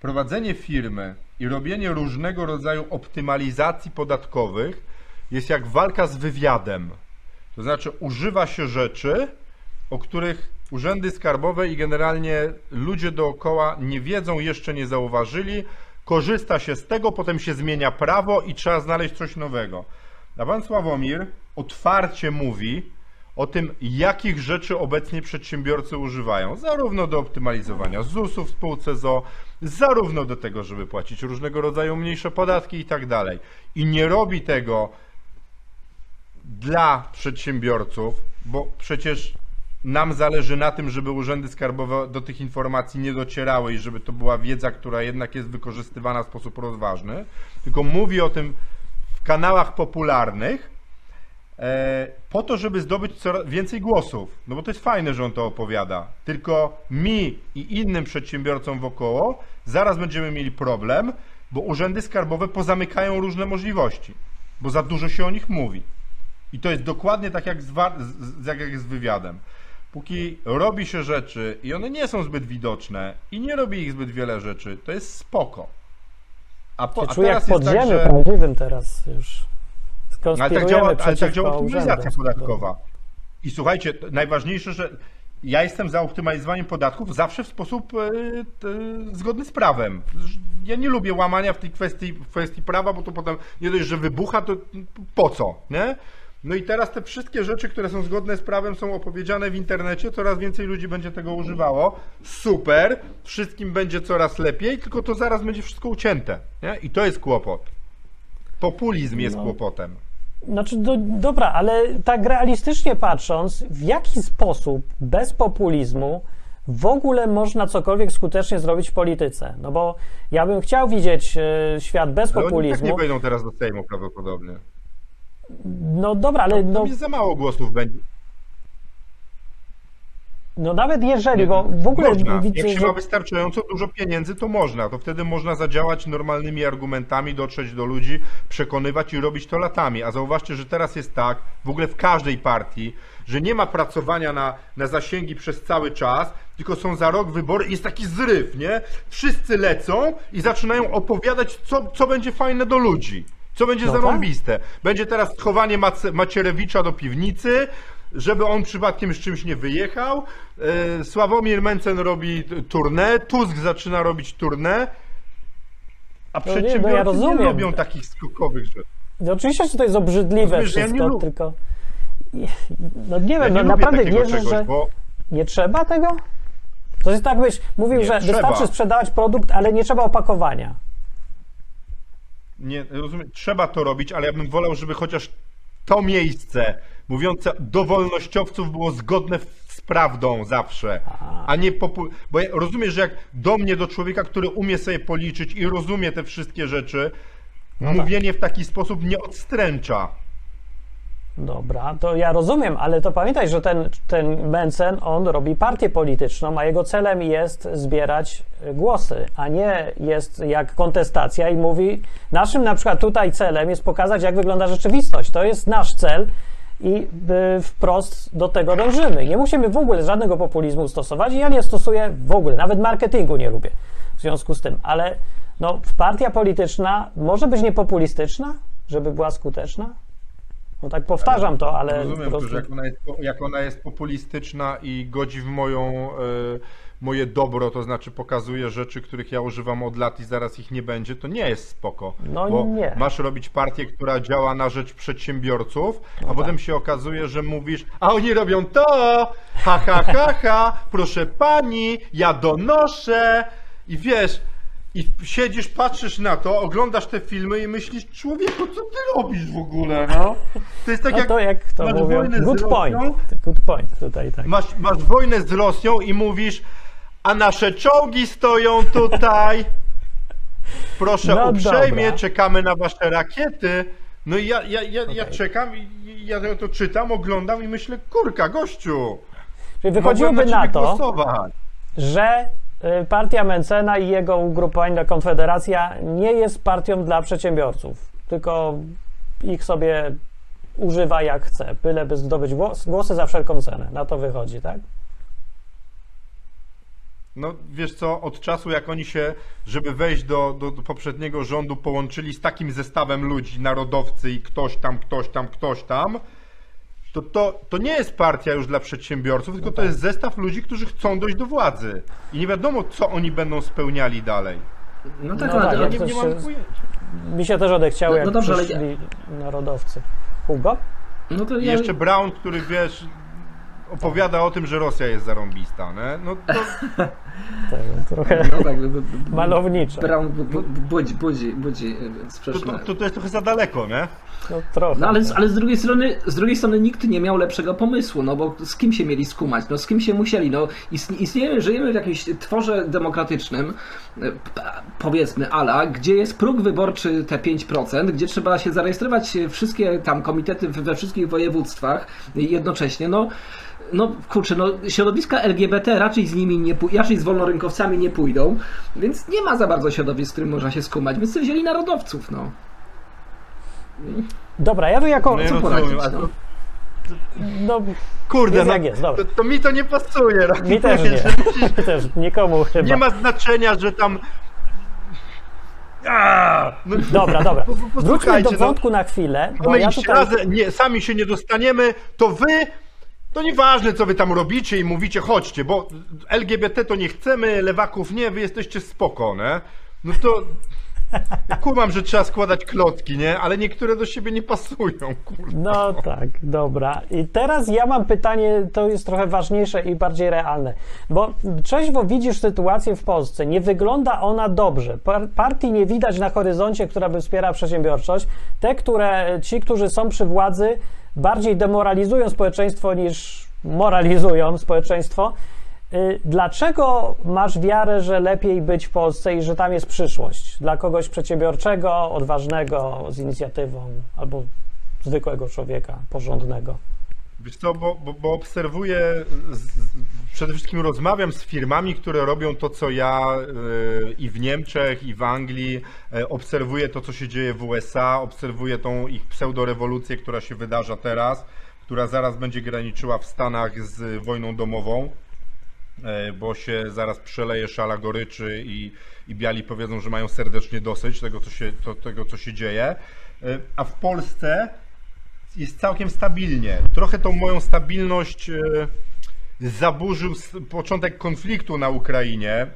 prowadzenie firmy i robienie różnego rodzaju optymalizacji podatkowych jest jak walka z wywiadem. To znaczy, używa się rzeczy, o których urzędy skarbowe i generalnie ludzie dookoła nie wiedzą, jeszcze nie zauważyli. Korzysta się z tego, potem się zmienia prawo i trzeba znaleźć coś nowego. A pan Sławomir otwarcie mówi o tym, jakich rzeczy obecnie przedsiębiorcy używają, zarówno do optymalizowania ZUS-u w spółce ZO, zarówno do tego, żeby płacić różnego rodzaju mniejsze podatki i tak dalej. I nie robi tego dla przedsiębiorców, bo przecież nam zależy na tym, żeby urzędy skarbowe do tych informacji nie docierały i żeby to była wiedza, która jednak jest wykorzystywana w sposób rozważny, tylko mówi o tym w kanałach popularnych, e, po to, żeby zdobyć coraz więcej głosów. No bo to jest fajne, że on to opowiada. Tylko mi i innym przedsiębiorcom wokoło zaraz będziemy mieli problem, bo urzędy skarbowe pozamykają różne możliwości, bo za dużo się o nich mówi. I to jest dokładnie tak jak z, jak z wywiadem. Póki robi się rzeczy i one nie są zbyt widoczne i nie robi ich zbyt wiele rzeczy, to jest spoko. A, po, a czuję jak teraz pod jest tak, że... prawdziwym teraz już. Ale tak działa, ale tak działa optymalizacja podatkowa. I słuchajcie, najważniejsze, że ja jestem za optymalizowaniem podatków zawsze w sposób e, zgodny z prawem. Ja nie lubię łamania w tej kwestii, w kwestii prawa, bo to potem nie dość, że wybucha, to po co, nie? No i teraz te wszystkie rzeczy, które są zgodne z prawem, są opowiedziane w internecie, coraz więcej ludzi będzie tego używało. Super, wszystkim będzie coraz lepiej, tylko to zaraz będzie wszystko ucięte, nie? I to jest kłopot. Populizm jest No. kłopotem. Znaczy, do, dobra, ale tak realistycznie patrząc, w jaki sposób bez populizmu w ogóle można cokolwiek skutecznie zrobić w polityce? No bo ja bym chciał widzieć e, świat bez Ale oni tak populizmu. nie wejdą teraz do Sejmu prawdopodobnie. No dobra, ale no, jest za mało głosów będzie. no nawet jeżeli, bo w ogóle można. widzę, Jak się że ma wystarczająco dużo pieniędzy, to można. To wtedy można zadziałać normalnymi argumentami, dotrzeć do ludzi, przekonywać i robić to latami. A zauważcie, że teraz jest tak, w ogóle w każdej partii, że nie ma pracowania na, na zasięgi przez cały czas, tylko są za rok wybory i jest taki zryw, nie? Wszyscy lecą i zaczynają opowiadać, co, co będzie fajne do ludzi. Co będzie No tak. zarąbiste. Będzie teraz schowanie Mace- Macierewicza do piwnicy, żeby on przypadkiem z czymś nie wyjechał. E, Sławomir Mencen robi t- tournée, Tusk zaczyna robić tournée, a No nie, no ja przedsiębiorcy nie rozumiem. lubią takich skokowych rzeczy. no oczywiście, że to jest obrzydliwe Rozumiesz, ja wszystko, lubię. tylko no nie Ja wiem, nie no naprawdę wierzę, czegoś, że bo nie trzeba tego? To jest tak, byś mówił, Nie, że trzeba. wystarczy sprzedawać produkt, ale nie trzeba opakowania. Nie, rozumiem, trzeba to robić, ale ja bym wolał, żeby chociaż to miejsce mówiące do wolnościowców było zgodne z prawdą zawsze, a nie popu... Bo ja rozumiem, że jak do mnie, do człowieka, który umie sobie policzyć i rozumie te wszystkie rzeczy, No mówienie w taki sposób nie odstręcza. Dobra, to ja rozumiem, ale to pamiętaj, że ten, ten Mencen, on robi partię polityczną, a jego celem jest zbierać głosy, a nie jest jak kontestacja i mówi, naszym na przykład tutaj celem jest pokazać, jak wygląda rzeczywistość. To jest nasz cel i y, wprost do tego dążymy. Nie musimy w ogóle żadnego populizmu stosować i ja nie stosuję w ogóle, nawet marketingu nie lubię w związku z tym, ale no, partia polityczna może być niepopulistyczna, żeby była skuteczna? No tak powtarzam to, ale po Rozumiem, prostu... że jak ona, jest, jak ona jest populistyczna i godzi w moją, e, moje dobro, to znaczy pokazuje rzeczy, których ja używam od lat i zaraz ich nie będzie, to nie jest spoko. No bo nie. masz robić partię, która działa na rzecz przedsiębiorców, No a potem tak. się okazuje, że mówisz, a oni robią to, ha, ha, ha, ha, proszę pani, ja donoszę i wiesz, i siedzisz, patrzysz na to, oglądasz te filmy i myślisz, człowieku, co ty robisz w ogóle, no? To jest tak No jak to jak to masz mówią, wojnę z good point, Rosją, good point tutaj, tak. masz, masz wojnę z Rosją i mówisz, a nasze czołgi stoją tutaj. Proszę No uprzejmie, dobra. czekamy na wasze rakiety. No i ja, ja, ja, ja Okej. czekam ja to czytam, oglądam i myślę, kurka, gościu, Czyli wychodziłoby na, na to, głosować. że partia Mencena i jego ugrupowanie Konfederacja nie jest partią dla przedsiębiorców, tylko ich sobie używa jak chce, byleby zdobyć głos, głosy za wszelką cenę. Na to wychodzi, tak? No wiesz co, od czasu jak oni się, żeby wejść do, do, do poprzedniego rządu, połączyli z takim zestawem ludzi, narodowcy i ktoś tam, ktoś tam, ktoś tam, to, to, to nie jest partia już dla przedsiębiorców, tylko to jest zestaw ludzi, którzy chcą dojść do władzy. I nie wiadomo, co oni będą spełniali dalej. No tak, No ale, tak, ja nie, nie się- mam pojęcia. Mi się też odechciało, No- jak no dobrze, ale narodowcy. Hugo? no to I ja, jeszcze Brown, który wiesz, opowiada o tym, że Rosja jest zarąbista, nie? No to <laughs> Tak, trochę no tak, b- malowniczo. Brown bu- bu- budzi, budzi, budzi e, to, sprzeczne. to, to, to jest trochę za daleko, nie? No trochę. No ale, tak. ale z drugiej strony, z drugiej strony nikt nie miał lepszego pomysłu, no bo z kim się mieli skumać, no z kim się musieli, no istnie- istniejemy, żyjemy w jakimś tworze demokratycznym, e, powiedzmy ala, gdzie jest próg wyborczy te 5%, gdzie trzeba się zarejestrować wszystkie tam komitety we wszystkich województwach jednocześnie, no no kurczę, no środowiska LGBT raczej z nimi nie pój- raczej z wolnorynkowcami nie pójdą, więc nie ma za bardzo środowisk, z którym można się skumać, więc sobie wzięli narodowców, no. Dobra, ja tu jako... No ja co poradzić, no? No, kurde, Jest no, jak jest, dobra. To, to mi to nie pasuje. no. mi też nie. <laughs> <laughs> Mi też, nikomu chyba. Nie ma znaczenia, że tam. A, no, Dobra, <laughs> dobra. Wróćmy do no. wątku na chwilę, bo My ja tutaj... razem, nie, sami się nie dostaniemy, to wy. To nieważne, co wy tam robicie i mówicie, chodźcie, bo LGBT to nie chcemy, lewaków nie, wy jesteście spoko, nie? No to. Kumam, że trzeba składać klocki, nie? Ale niektóre do siebie nie pasują, kurde. No tak, dobra. I teraz ja mam pytanie, to jest trochę ważniejsze i bardziej realne. Bo trzeźwo widzisz sytuację w Polsce, nie wygląda ona dobrze. Par- Partii nie widać na horyzoncie, która by wspierała przedsiębiorczość. Te, które ci, którzy są przy władzy, bardziej demoralizują społeczeństwo niż moralizują społeczeństwo. Y, Dlaczego masz wiarę, że lepiej być w Polsce i że tam jest przyszłość? Dla kogoś przedsiębiorczego, odważnego, z inicjatywą, albo zwykłego człowieka, porządnego. Wiesz co, bo, bo, bo obserwuję, z, przede wszystkim rozmawiam z firmami, które robią to, co ja y, i w Niemczech, i w Anglii. Y, obserwuję to, co się dzieje w USA, obserwuję tą ich pseudorewolucję, która się wydarza teraz, która zaraz będzie graniczyła w Stanach z wojną domową. E, bo się zaraz przeleje szala goryczy i, i biali powiedzą, że mają serdecznie dosyć tego, co się, to, tego, co się dzieje. E, A w Polsce jest całkiem stabilnie. Trochę tą moją stabilność e, zaburzył początek konfliktu na Ukrainie.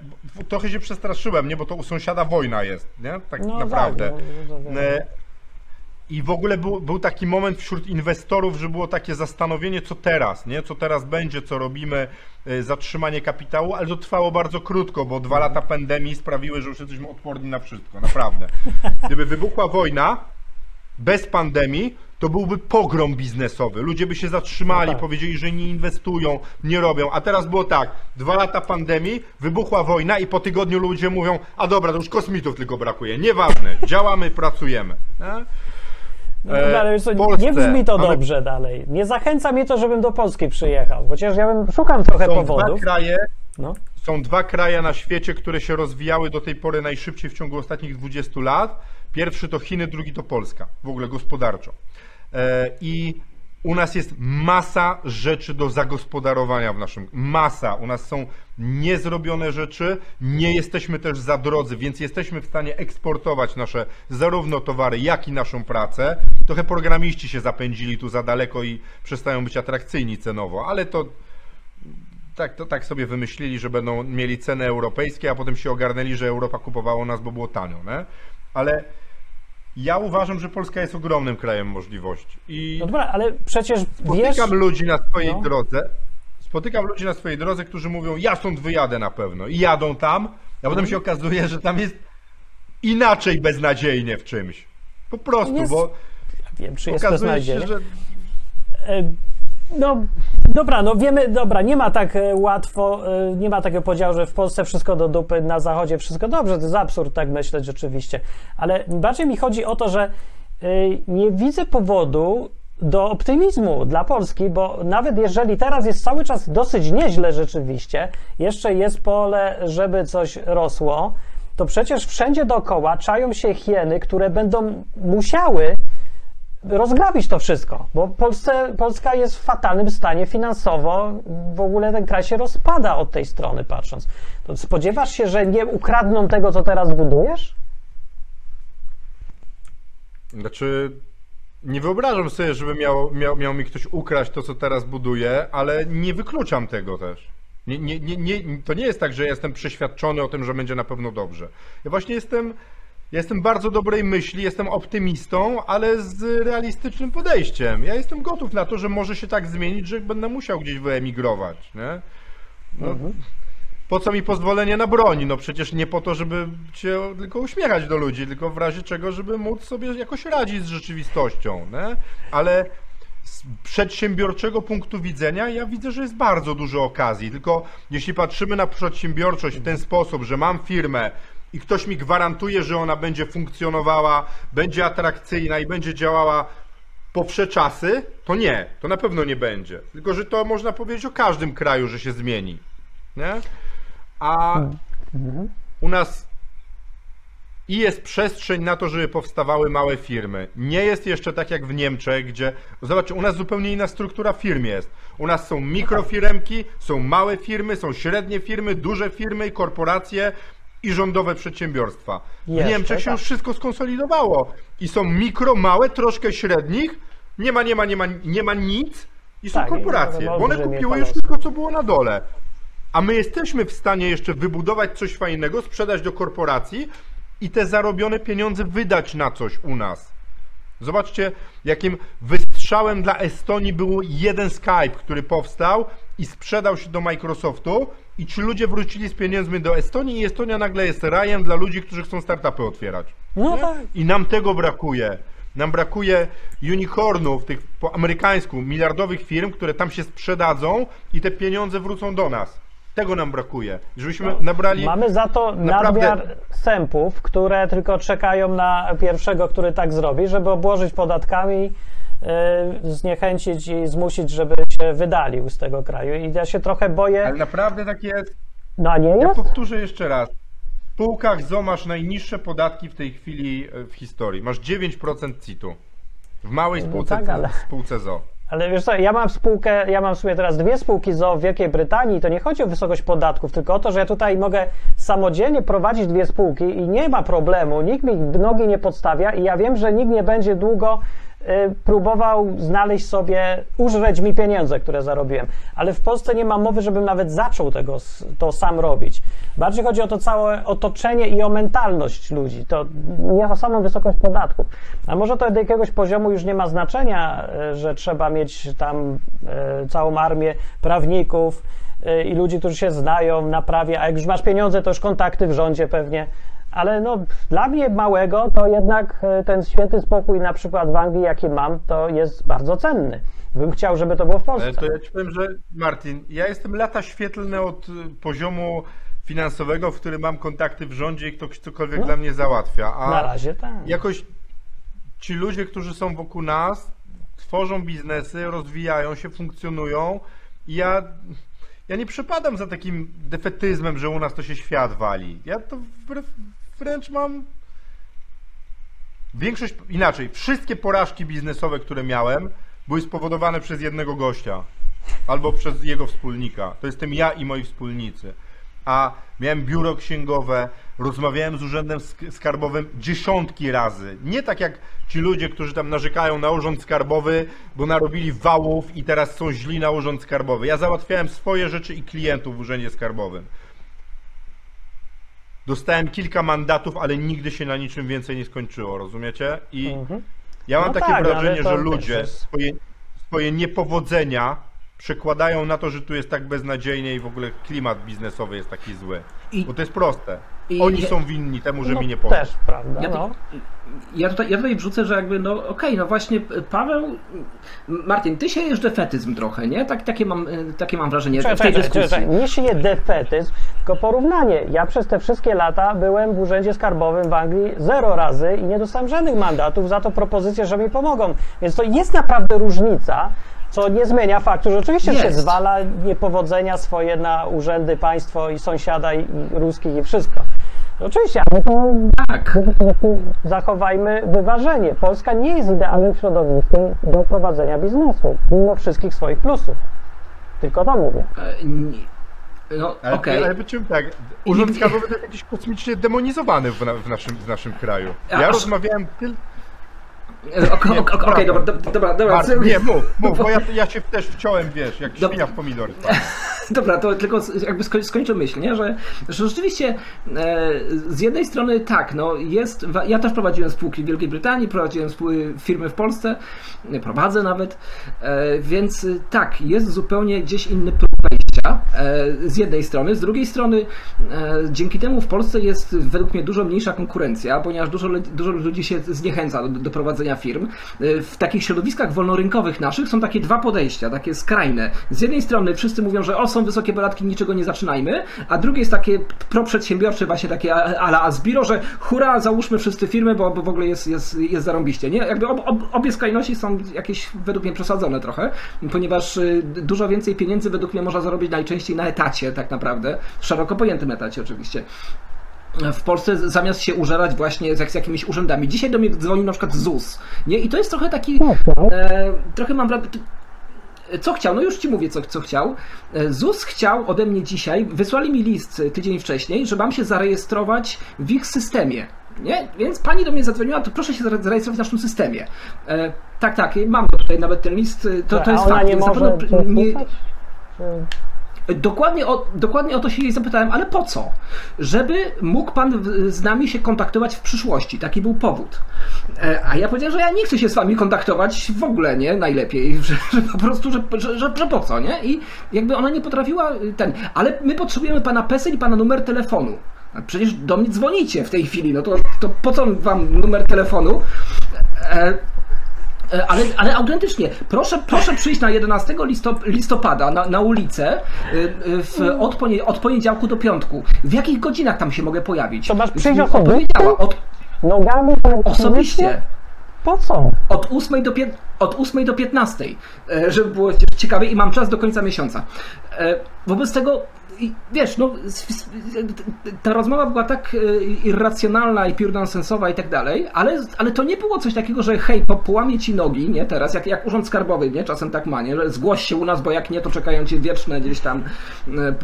Trochę się przestraszyłem, nie? Bo to u sąsiada wojna jest, nie? Tak No naprawdę. tak, no, no, no, E, I w ogóle był, był taki moment wśród inwestorów, że było takie zastanowienie, co teraz, nie? Co teraz będzie, co robimy, e, zatrzymanie kapitału, ale to trwało bardzo krótko, bo dwa lata pandemii sprawiły, że już jesteśmy odporni na wszystko, naprawdę. Gdyby wybuchła wojna bez pandemii, to byłby pogrom biznesowy. Ludzie by się zatrzymali, No tak. powiedzieli, że nie inwestują, nie robią. A teraz było tak, dwa lata pandemii, wybuchła wojna i po tygodniu ludzie mówią, a dobra, to już kosmitów tylko brakuje. Nieważne, działamy, pracujemy. No, E, ale wiesz co, Polsce nie brzmi to mamy- dobrze dalej. Nie zachęca mnie to, żebym do Polski przyjechał. Chociaż ja bym, szukam trochę Są dwa powodów. kraje, No. są dwa kraje na świecie, które się rozwijały do tej pory najszybciej w ciągu ostatnich 20 lat. Pierwszy to Chiny, drugi to Polska, w ogóle gospodarczo. E, I u nas jest masa rzeczy do zagospodarowania w naszym. Masa. U nas są niezrobione rzeczy, nie jesteśmy też za drodzy, więc jesteśmy w stanie eksportować nasze zarówno towary, jak i naszą pracę. Trochę programiści się zapędzili tu za daleko i przestają być atrakcyjni cenowo, ale to tak, to tak sobie wymyślili, że będą mieli ceny europejskie, a potem się ogarnęli, że Europa kupowała nas, bo było tanio, nie? Ale ja uważam, że Polska jest ogromnym krajem możliwości. I no dobra, ale przecież wiesz... spotykam ludzi na swojej No. drodze, spotykam ludzi na swojej drodze, którzy mówią, ja stąd wyjadę na pewno. I jadą tam, a potem się okazuje, że tam jest inaczej beznadziejnie w czymś. Po prostu, Jest- bo Wiem, czy jest okazuje się, beznadziejnie. że E, No, dobra, no wiemy, dobra, nie ma tak e, łatwo, e, nie ma takiego podziału, że w Polsce wszystko do dupy, na zachodzie wszystko dobrze, to jest absurd tak myśleć rzeczywiście, ale bardziej mi chodzi o to, że e, nie widzę powodu, do optymizmu dla Polski, bo nawet jeżeli teraz jest cały czas dosyć nieźle rzeczywiście, jeszcze jest pole, żeby coś rosło, to przecież wszędzie dookoła czają się hieny, które będą musiały rozgrabić to wszystko, bo Polsce, Polska jest w fatalnym stanie finansowo. W ogóle ten kraj się rozpada od tej strony patrząc. To spodziewasz się, że nie ukradną tego, co teraz budujesz? Znaczy, nie wyobrażam sobie, żeby miał, miał, miał mi ktoś ukraść to, co teraz buduję, ale nie wykluczam tego też. Nie, nie, nie, nie, to nie jest tak, że jestem przeświadczony o tym, że będzie na pewno dobrze. Ja właśnie jestem, jestem bardzo dobrej myśli, jestem optymistą, ale z realistycznym podejściem. Ja jestem gotów na to, że może się tak zmienić, że będę musiał gdzieś wyemigrować. Nie? No, po co mi pozwolenie na broń? No przecież nie po to, żeby się tylko uśmiechać do ludzi, tylko w razie czego, żeby móc sobie jakoś radzić z rzeczywistością, nie? Ale z przedsiębiorczego punktu widzenia ja widzę, że jest bardzo dużo okazji, tylko jeśli patrzymy na przedsiębiorczość w ten sposób, że mam firmę i ktoś mi gwarantuje, że ona będzie funkcjonowała, będzie atrakcyjna i będzie działała po wsze czasy, to nie, to na pewno nie będzie. Tylko, że to można powiedzieć o każdym kraju, że się zmieni. Nie? A u nas i jest przestrzeń na to, żeby powstawały małe firmy. Nie jest jeszcze tak jak w Niemczech, gdzie. Zobaczcie, u nas zupełnie inna struktura firm jest. U nas są mikrofiremki, są małe firmy, są średnie firmy, duże firmy, korporacje i rządowe przedsiębiorstwa. W Jeszcze, Niemczech się tak. już wszystko skonsolidowało. I są mikro, małe, troszkę średnich. Nie ma, nie ma, nie ma, nie ma nic. I są Tak, i korporacje. Bo one kupiły już kolosy. wszystko, co było na dole. A my jesteśmy w stanie jeszcze wybudować coś fajnego, sprzedać do korporacji i te zarobione pieniądze wydać na coś u nas. Zobaczcie, jakim wystrzałem dla Estonii był jeden Skype, który powstał i sprzedał się do Microsoftu i ci ludzie wrócili z pieniędzmi do Estonii i Estonia nagle jest rajem dla ludzi, którzy chcą startupy otwierać. No tak. I nam tego brakuje. Nam brakuje unicornów, tych po amerykańsku, miliardowych firm, które tam się sprzedadzą i te pieniądze wrócą do nas. Tego nam brakuje. Żebyśmy nabrali. Mamy za to Naprawdę- nadmiar sępów, które tylko czekają na pierwszego, który tak zrobi, żeby obłożyć podatkami, yy, zniechęcić i zmusić, żeby się wydalił z tego kraju. I ja się trochę boję. Ale naprawdę tak jest. No a nie Ja jest? powtórzę jeszcze raz. W spółkach ZO masz najniższe podatki w tej chwili e, w historii. Masz 9% CIT-u. W małej No spółce, tak, ale- spółce ZO. Ale wiesz co, ja mam spółkę, ja mam w sumie teraz dwie spółki ZOO w Wielkiej Brytanii, to nie chodzi o wysokość podatków, tylko o to, że ja tutaj mogę samodzielnie prowadzić dwie spółki i nie ma problemu, nikt mi nogi nie podstawia i ja wiem, że nikt nie będzie długo próbował znaleźć sobie, użreć mi pieniądze, które zarobiłem. Ale w Polsce nie ma mowy, żebym nawet zaczął tego, to sam robić. Bardziej chodzi o to całe otoczenie i o mentalność ludzi. To nie o samą wysokość podatków. A może to do jakiegoś poziomu już nie ma znaczenia, y, że trzeba mieć tam y, całą armię prawników y, i ludzi, którzy się znają na prawie, a jak już masz pieniądze, to już kontakty w rządzie pewnie. Ale no, dla mnie małego to jednak y, ten święty spokój na przykład w Anglii, jaki mam, to jest bardzo cenny. Bym chciał, żeby to było w Polsce. To ja ci powiem, że Martin, ja jestem lata świetlne od y, poziomu finansowego, w którym mam kontakty w rządzie i ktoś cokolwiek No. dla mnie załatwia. A Na razie tak. jakoś ci ludzie, którzy są wokół nas, tworzą biznesy, rozwijają się, funkcjonują i ja, ja nie przepadam za takim defetyzmem, że u nas to się świat wali. Ja to wbrew, wręcz mam większość, inaczej, wszystkie porażki biznesowe, które miałem, były spowodowane przez jednego gościa albo przez jego wspólnika. To jestem ja i moi wspólnicy. A miałem biuro księgowe, rozmawiałem z urzędem sk- skarbowym dziesiątki razy. Nie tak jak ci ludzie, którzy tam narzekają na urząd skarbowy, bo narobili wałów i teraz są źli na urząd skarbowy. Ja załatwiałem swoje rzeczy i klientów w urzędzie skarbowym. Dostałem kilka mandatów, ale nigdy się na niczym więcej nie skończyło, rozumiecie? I Mhm. ja mam No takie tak, wrażenie, że ludzie jest- swoje, swoje niepowodzenia przekładają na to, że tu jest tak beznadziejnie i w ogóle klimat biznesowy jest taki zły. I- Bo to jest proste. I- Oni są winni temu, że No, mi nie poszło. Też, prawda, Ja, no. ja, tutaj, ja tutaj wrzucę, że jakby, no okej, no właśnie Paweł, Martin, ty siejesz defetyzm trochę, nie? Tak, takie, mam, takie mam wrażenie w tej Czekaj, czekaj, dyskusji. czekaj, nie sieje defetyzm, tylko porównanie. Ja przez te wszystkie lata byłem w urzędzie skarbowym w Anglii zero razy i nie dostałem żadnych mandatów za to propozycje, że mi pomogą. Więc to jest naprawdę różnica, co nie zmienia faktu, że oczywiście się Jest. zwala niepowodzenia swoje na urzędy, państwo i sąsiada i, i ruskich i wszystko. Oczywiście, ale to Tak, zachowajmy wyważenie. Polska nie jest idealnym środowiskiem do prowadzenia biznesu, mimo wszystkich swoich plusów. Tylko to mówię. e, nie- no Ale, okej. ale tak? Urząd Skarbowy to jest jakiś kosmicznie demonizowany w, na, w, naszym, w naszym kraju. Ja aż- rozmawiałem tylko. E, ok- ok- ok- Okej, dobra, dobra, dobra, dobra. Marcin, nie, mów, mów, bo ja, ja się też wciąłem, wiesz, jak Dob- świnia w pomidor. <laughs> Dobra, to tylko jakby skoń, skończę myśl, nie? Że, że rzeczywiście e, z jednej strony tak, no jest, wa- ja też prowadziłem spółki w Wielkiej Brytanii, prowadziłem spół- firmy w Polsce, prowadzę nawet, e, więc y, tak, jest zupełnie gdzieś inny próg wejścia e, z jednej strony, z drugiej strony e, dzięki temu w Polsce jest według mnie dużo mniejsza konkurencja, ponieważ dużo, dużo ludzi się zniechęca do, do prowadzenia firm. E, W takich środowiskach wolnorynkowych naszych są takie dwa podejścia, takie skrajne. Z jednej strony wszyscy mówią, że o, są wysokie podatki, niczego nie zaczynajmy, a drugie jest takie proprzedsiębiorcze, właśnie takie ala Asbiro, że hura, załóżmy wszyscy firmy, bo, bo w ogóle jest, jest, jest zarąbiście, nie? Jakby ob, ob, obie skrajności są jakieś według mnie przesadzone trochę, ponieważ y, dużo więcej pieniędzy według mnie można zarobić najczęściej na etacie tak naprawdę, szeroko pojętym etacie oczywiście w Polsce zamiast się użerać właśnie z, z jakimiś urzędami. Dzisiaj do mnie dzwonił na przykład ZUS, nie? I to jest trochę taki, e, trochę mam wrażenie, co chciał? No już ci mówię, co, co chciał. E, ZUS chciał ode mnie dzisiaj, wysłali mi list tydzień wcześniej, że mam się zarejestrować w ich systemie. Nie? Więc pani do mnie zadzwoniła, to proszę się zare- zarejestrować w naszym systemie. E, tak, tak, mam tutaj nawet ten list, to, to jest fakt. nie może nie? Czy- Dokładnie o, dokładnie o to się jej zapytałem, ale po co? Żeby mógł pan z nami się kontaktować w przyszłości. Taki był powód. E, A ja powiedziałem, że ja nie chcę się z wami kontaktować w ogóle, nie? Najlepiej, <laughs> że, że po prostu, że, że, że, że po co, nie? I jakby ona nie potrafiła y, ten. Ale my potrzebujemy pana PESEL i pana numer telefonu. A Przecież do mnie dzwonicie w tej chwili, no to, to po co wam numer telefonu? E, Ale, ale autentycznie, proszę, proszę przyjść na 11 listop, listopada na, na ulicę y, y, w, od, ponie, od poniedziałku do piątku. W jakich godzinach tam się mogę pojawić? To masz przyjść osobiście? Od, Nogami? osobiście. Po co? Od 8 do, pie- od 8 do 15, e, żeby było ciekawie i mam czas do końca miesiąca. E, Wobec tego, i wiesz, no, ta rozmowa była tak e, irracjonalna i piórnonsensowa i tak dalej, ale, ale to nie było coś takiego, że hej, po, połamie ci nogi, nie, teraz, jak, jak urząd skarbowy, nie, czasem tak ma, nie, że zgłoś się u nas, bo jak nie, to czekają cię wieczne gdzieś tam e,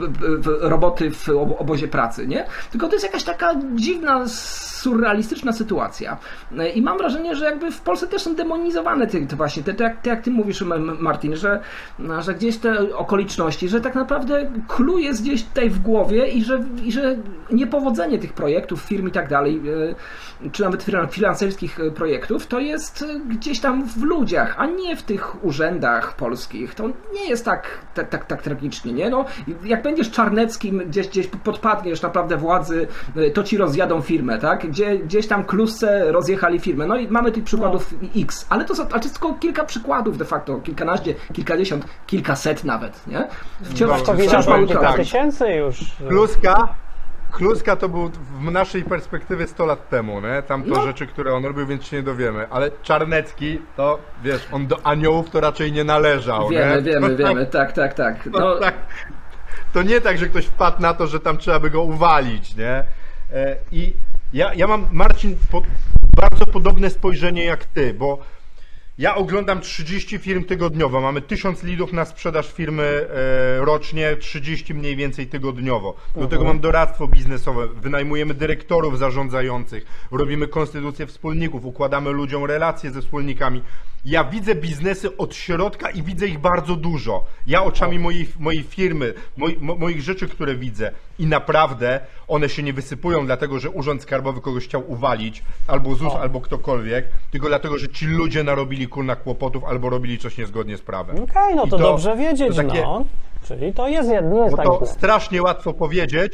roboty w obo- obozie pracy, nie, tylko to jest jakaś taka dziwna, surrealistyczna sytuacja. E, i mam wrażenie, że jakby w Polsce też są demonizowane te, te właśnie, te, te, jak, te jak ty mówisz, Martin, że, że gdzieś te okoliczności, że tak naprawdę clue jest gdzieś tutaj w głowie i że, i że niepowodzenie tych projektów, firm i tak dalej, e, czy nawet finanserskich e, projektów, to jest e, gdzieś tam w ludziach, a nie w tych urzędach polskich. To nie jest tak, tak, tak, tak tragicznie, nie? No, jak będziesz czarneckim, gdzieś, gdzieś podpadniesz naprawdę władzy, to ci rozjadą firmę, tak? Gdzie, gdzieś tam klusce rozjechali firmę. No i mamy tych przykładów X, ale to, są, ale to jest tylko kilka przykładów de facto, kilkanaście, kilkadziesiąt, kilkaset nawet, nie? Wciąż, Powiedział wciąż ci kilka tak. Tysięcy już. Kluska, Kluska to był w naszej perspektywie 100 lat temu, nie? Tam to No. rzeczy, które on robił, więc się nie dowiemy. Ale Czarnecki, to wiesz, on do aniołów to raczej nie należał, Wiemy, nie? wiemy, to, wiemy, tak, tak, tak. To, No, tak. to nie tak, że ktoś wpadł na to, że tam trzeba by go uwalić, nie? E, I ja, ja mam, Marcin, po, bardzo podobne spojrzenie jak ty, bo ja oglądam 30 firm tygodniowo. Mamy 1000 lidów na sprzedaż firmy e, rocznie, 30 mniej więcej tygodniowo. Do tego mam doradztwo biznesowe, wynajmujemy dyrektorów zarządzających, robimy konstytucję wspólników, układamy ludziom relacje ze wspólnikami. Ja widzę biznesy od środka i widzę ich bardzo dużo. Ja oczami mojej, mojej firmy, moi, mo, moich rzeczy, które widzę i naprawdę one się nie wysypują dlatego, że Urząd Skarbowy kogoś chciał uwalić, albo ZUS, O. albo ktokolwiek, tylko dlatego, że ci ludzie narobili kurna kłopotów albo robili coś niezgodnie z prawem. Okej, no I to, dobrze wiedzieć, to takie- no. Czyli to jest, jed- nie jest Bo tak to źle. strasznie łatwo powiedzieć,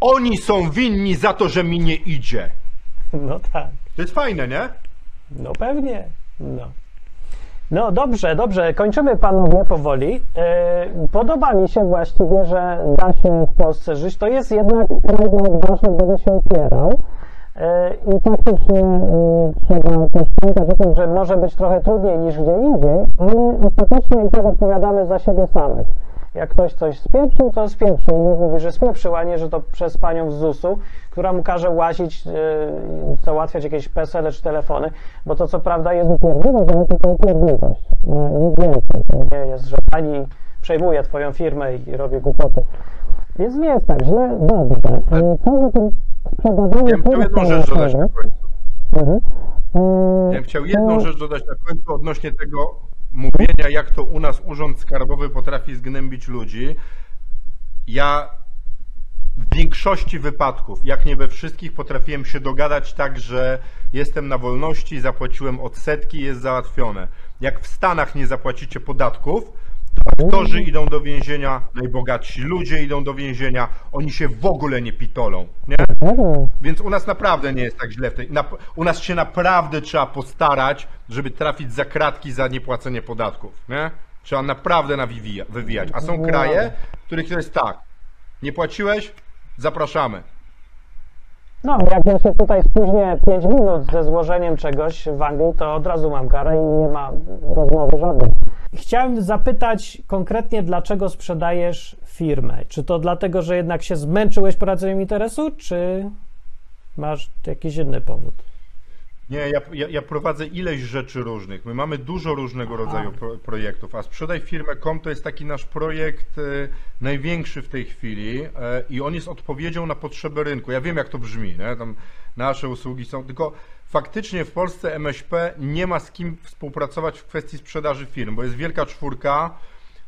Oni są winni za to, że mi nie idzie. No tak. To jest fajne, nie? No pewnie. No. No dobrze, dobrze. Kończymy panowie powoli. Yy, podoba mi się właściwie, że da się w Polsce żyć. To jest jednak kraj dla odważnych, będę się opierał. Yy, I faktycznie yy, trzeba też pamiętać o tym, że może być trochę trudniej niż gdzie indziej, ale ostatecznie i tak odpowiadamy za siebie samych. Jak ktoś coś spieprzył, to spieprzył. Niech mówi, że spieprzył, a nie, że to przez panią z ZUS-u, która mu każe łazić, yy, załatwiać jakieś PESEL czy telefony, bo to co prawda jest upierdliwość, ale tylko upierdliwość. Nic więcej. To nie jest, że pani przejmuje twoją firmę i robi głupoty. Więc nie jest tak źle, dobrze. Yy, co za tym sprzedawaniu Ja bym chciał jedną rzecz dodać na końcu. Mhm. Yy, Ja bym chciał jedną rzecz dodać na końcu odnośnie tego mówienia, jak to u nas Urząd Skarbowy potrafi zgnębić ludzi. Ja w większości wypadków, jak nie we wszystkich, potrafiłem się dogadać tak, że jestem na wolności, zapłaciłem odsetki, jest załatwione. Jak w Stanach nie zapłacicie podatków, aktorzy idą do więzienia, najbogatsi ludzie idą do więzienia, oni się w ogóle nie pitolą. Nie? Więc u nas naprawdę nie jest tak źle. W tej, na, u nas się naprawdę trzeba postarać, żeby trafić za kratki za niepłacenie podatków. Nie? Trzeba naprawdę nawija, wywijać. A są kraje, w których to jest tak. Nie płaciłeś? Zapraszamy. No, jak ja się tutaj spóźnię 5 minut ze złożeniem czegoś w Anglii, to od razu mam karę i nie ma rozmowy żadnej. Chciałem zapytać konkretnie, dlaczego sprzedajesz firmę? Czy to dlatego, że jednak się zmęczyłeś prowadzeniem interesu, czy masz jakiś inny powód? Nie, ja, ja, ja prowadzę ileś rzeczy różnych. My mamy dużo różnego rodzaju pro, projektów, a sprzedaj firmę.com to jest taki nasz projekt e, największy w tej chwili e, i on jest odpowiedzią na potrzeby rynku. Ja wiem, jak to brzmi, nie? Tam nasze usługi są, tylko faktycznie w Polsce MŚP nie ma z kim współpracować w kwestii sprzedaży firm, bo jest wielka czwórka,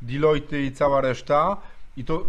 Deloitte i cała reszta i to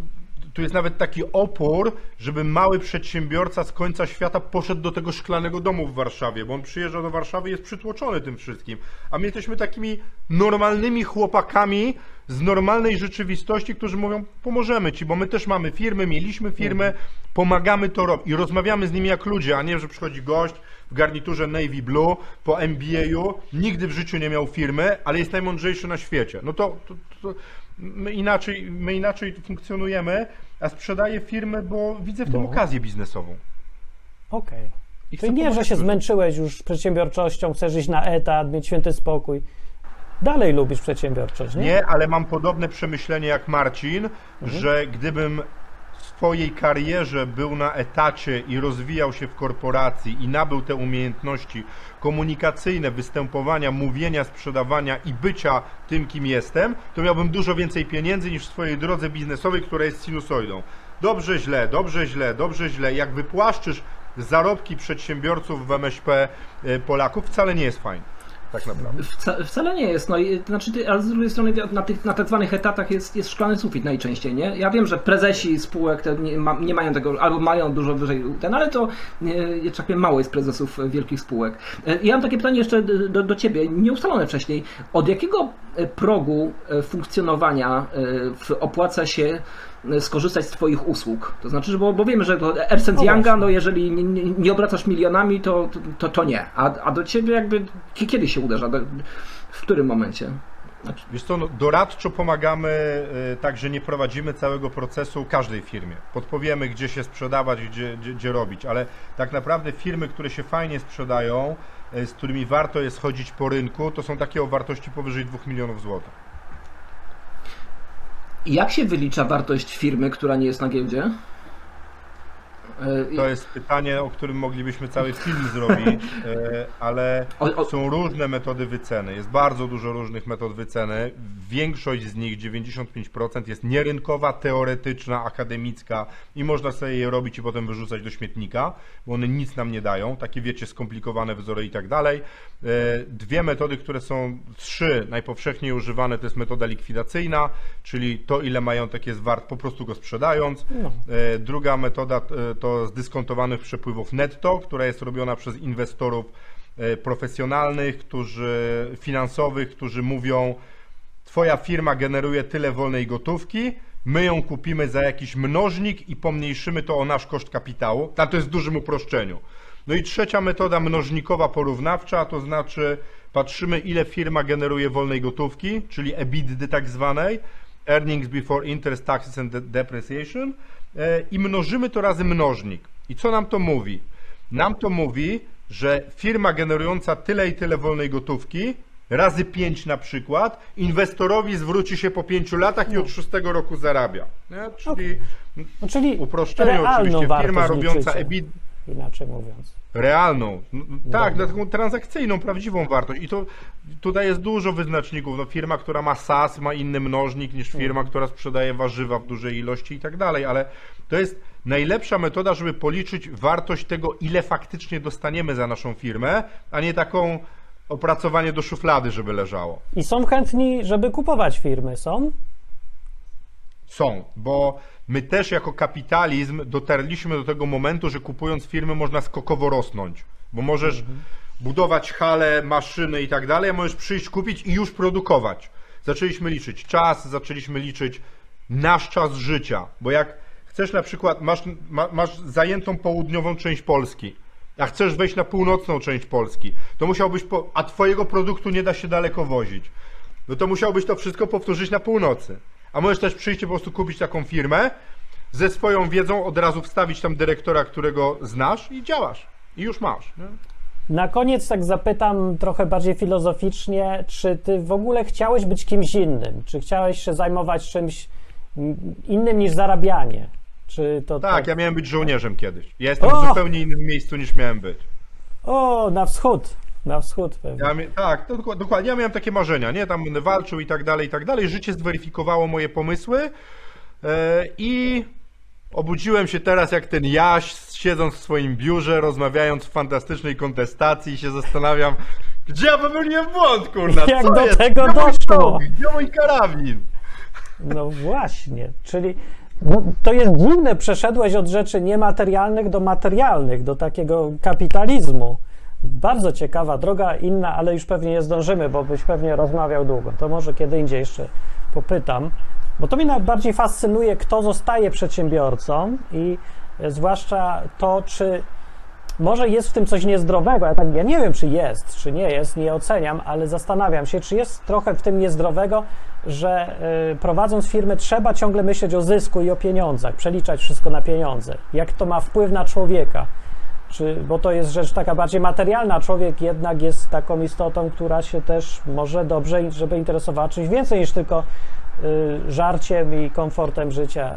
tu jest nawet taki opór, żeby mały przedsiębiorca z końca świata poszedł do tego szklanego domu w Warszawie, bo on przyjeżdża do Warszawy i jest przytłoczony tym wszystkim. A my jesteśmy takimi normalnymi chłopakami z normalnej rzeczywistości, którzy mówią, pomożemy ci, bo my też mamy firmy, mieliśmy firmy, pomagamy to robić i rozmawiamy z nimi jak ludzie, a nie, że przychodzi gość w garniturze Navy Blue po MBA-u, nigdy w życiu nie miał firmy, ale jest najmądrzejszy na świecie. No to, to, to my, inaczej, my inaczej funkcjonujemy, a sprzedaję firmy, bo widzę w tym No. okazję biznesową. Okej. I Czyli chcę nie, że się zmęczyłeś już przedsiębiorczością, chcesz iść na etat, mieć święty spokój. Dalej lubisz przedsiębiorczość, nie? Nie, ale mam podobne przemyślenie jak Marcin, że gdybym swojej karierze był na etacie i rozwijał się w korporacji i nabył te umiejętności komunikacyjne, występowania, mówienia, sprzedawania i bycia tym, kim jestem, to miałbym dużo więcej pieniędzy niż w swojej drodze biznesowej, która jest sinusoidą. Dobrze, źle, dobrze, źle, dobrze, źle. Jak wypłaszczysz zarobki przedsiębiorców w MŚP y, Polaków, wcale nie jest fajnie. Tak naprawdę. Wca, wcale nie jest. No, i, znaczy, ale z drugiej strony na tych na tak zwanych etatach jest, jest szklany sufit najczęściej, nie? Ja wiem, że prezesi spółek nie, ma, nie mają tego, albo mają dużo wyżej ten, ale to nie, tak powiem, mało jest prezesów wielkich spółek. E, Ja mam takie pytanie jeszcze do, do Ciebie, nieustalone wcześniej. Od jakiego e, progu e, funkcjonowania opłaca się skorzystać z Twoich usług? To znaczy, że bo, bo wiemy, że to Ernst No Younga, no jeżeli nie, nie, nie obracasz milionami, to, to, to nie. A, a do Ciebie jakby, kie- kiedy się uderza? Do, w którym momencie? Znaczy, Wiesz co, no, doradczo pomagamy, y, tak, że nie prowadzimy całego procesu każdej firmie. Podpowiemy, gdzie się sprzedawać, gdzie, gdzie, gdzie robić, ale tak naprawdę firmy, które się fajnie sprzedają, y, z którymi warto jest chodzić po rynku, to są takie o wartości powyżej 2 milionów złotych. Jak się wylicza wartość firmy, która nie jest na giełdzie? E, To jest pytanie, o którym moglibyśmy cały film zrobić, y, <laughs> ale są różne metody wyceny. Jest bardzo dużo różnych metod wyceny. Większość z nich, 95%, jest nierynkowa, teoretyczna, akademicka i można sobie je robić i potem wyrzucać do śmietnika, bo one nic nam nie dają. Takie wiecie, skomplikowane wzory i tak dalej. E, Dwie metody, które są, trzy najpowszechniej używane, to jest metoda likwidacyjna, czyli to, ile majątek jest wart, po prostu go sprzedając. No. E, Druga metoda e, to zdyskontowanych przepływów netto, która jest robiona przez inwestorów e, profesjonalnych, którzy finansowych, którzy mówią, Twoja firma generuje tyle wolnej gotówki, my ją kupimy za jakiś mnożnik i pomniejszymy to o nasz koszt kapitału. A to jest w dużym uproszczeniu. No i trzecia metoda mnożnikowa porównawcza, to znaczy patrzymy ile firma generuje wolnej gotówki, czyli EBITDA tak zwanej, earnings before interest, taxes and de- depreciation i mnożymy to razy mnożnik. I co nam to mówi? Nam to mówi, że firma generująca tyle i tyle wolnej gotówki razy 5 na przykład, inwestorowi zwróci się po 5 latach i od 6 roku zarabia. Nie? Czyli No, czyli realną oczywiście firma robiąca liczycie, EBITDA inaczej mówiąc. Realną. No, tak, na taką transakcyjną, prawdziwą wartość. I to tutaj jest dużo wyznaczników. No, firma, która ma SaaS, ma inny mnożnik niż firma, która sprzedaje warzywa w dużej ilości i tak dalej, ale to jest najlepsza metoda, żeby policzyć wartość tego, ile faktycznie dostaniemy za naszą firmę, a nie taką opracowanie do szuflady, żeby leżało. I są chętni, żeby kupować firmy, są? Są, bo my też jako kapitalizm dotarliśmy do tego momentu, że kupując firmy można skokowo rosnąć, bo możesz budować hale, maszyny i tak dalej, a możesz przyjść, kupić i już produkować. Zaczęliśmy liczyć czas, zaczęliśmy liczyć nasz czas życia, bo jak chcesz na przykład, masz, ma, masz zajętą południową część Polski, a chcesz wejść na północną część Polski, to musiałbyś, po, a twojego produktu nie da się daleko wozić no to musiałbyś to wszystko powtórzyć na północy. A możesz też przyjść i po prostu kupić taką firmę, ze swoją wiedzą od razu wstawić tam dyrektora, którego znasz i działasz. I już masz. Nie? Na koniec tak zapytam trochę bardziej filozoficznie, czy ty w ogóle chciałeś być kimś innym? Czy chciałeś się zajmować czymś innym niż zarabianie? Czy to Tak, ja miałem być żołnierzem kiedyś. Ja jestem O! w zupełnie innym miejscu niż miałem być. O, na wschód. Na wschód pewnie. Ja mia- tak, to dokła- dokładnie. Ja miałem takie marzenia, nie? Tam będę walczył i tak dalej, i tak dalej. Życie zweryfikowało moje pomysły e, i obudziłem się teraz jak ten Jaś, siedząc w swoim biurze, rozmawiając w fantastycznej kontestacji i się zastanawiam, gdzie ja popełniłem błąd, kurna? Jak Co do jest? tego Gdzie mój doszło? czołg? Gdzie mój karabin? No właśnie, czyli no, to jest dziwne, przeszedłeś od rzeczy niematerialnych do materialnych, do takiego kapitalizmu. Bardzo ciekawa droga, inna, ale już pewnie nie zdążymy, bo byś pewnie rozmawiał długo. To może kiedy indziej jeszcze popytam, bo to mnie najbardziej fascynuje, kto zostaje przedsiębiorcą i e, zwłaszcza to, czy może jest w tym coś niezdrowego. Ja, tak, ja nie wiem, czy jest, czy nie jest, nie oceniam, ale zastanawiam się, czy jest trochę w tym niezdrowego, że y, prowadząc firmę trzeba ciągle myśleć o zysku i o pieniądzach, przeliczać wszystko na pieniądze. Jak to ma wpływ na człowieka? Czy, bo to jest rzecz taka bardziej materialna. Człowiek jednak jest taką istotą, która się też może dobrze, żeby interesowała czymś więcej niż tylko y, żarciem i komfortem życia.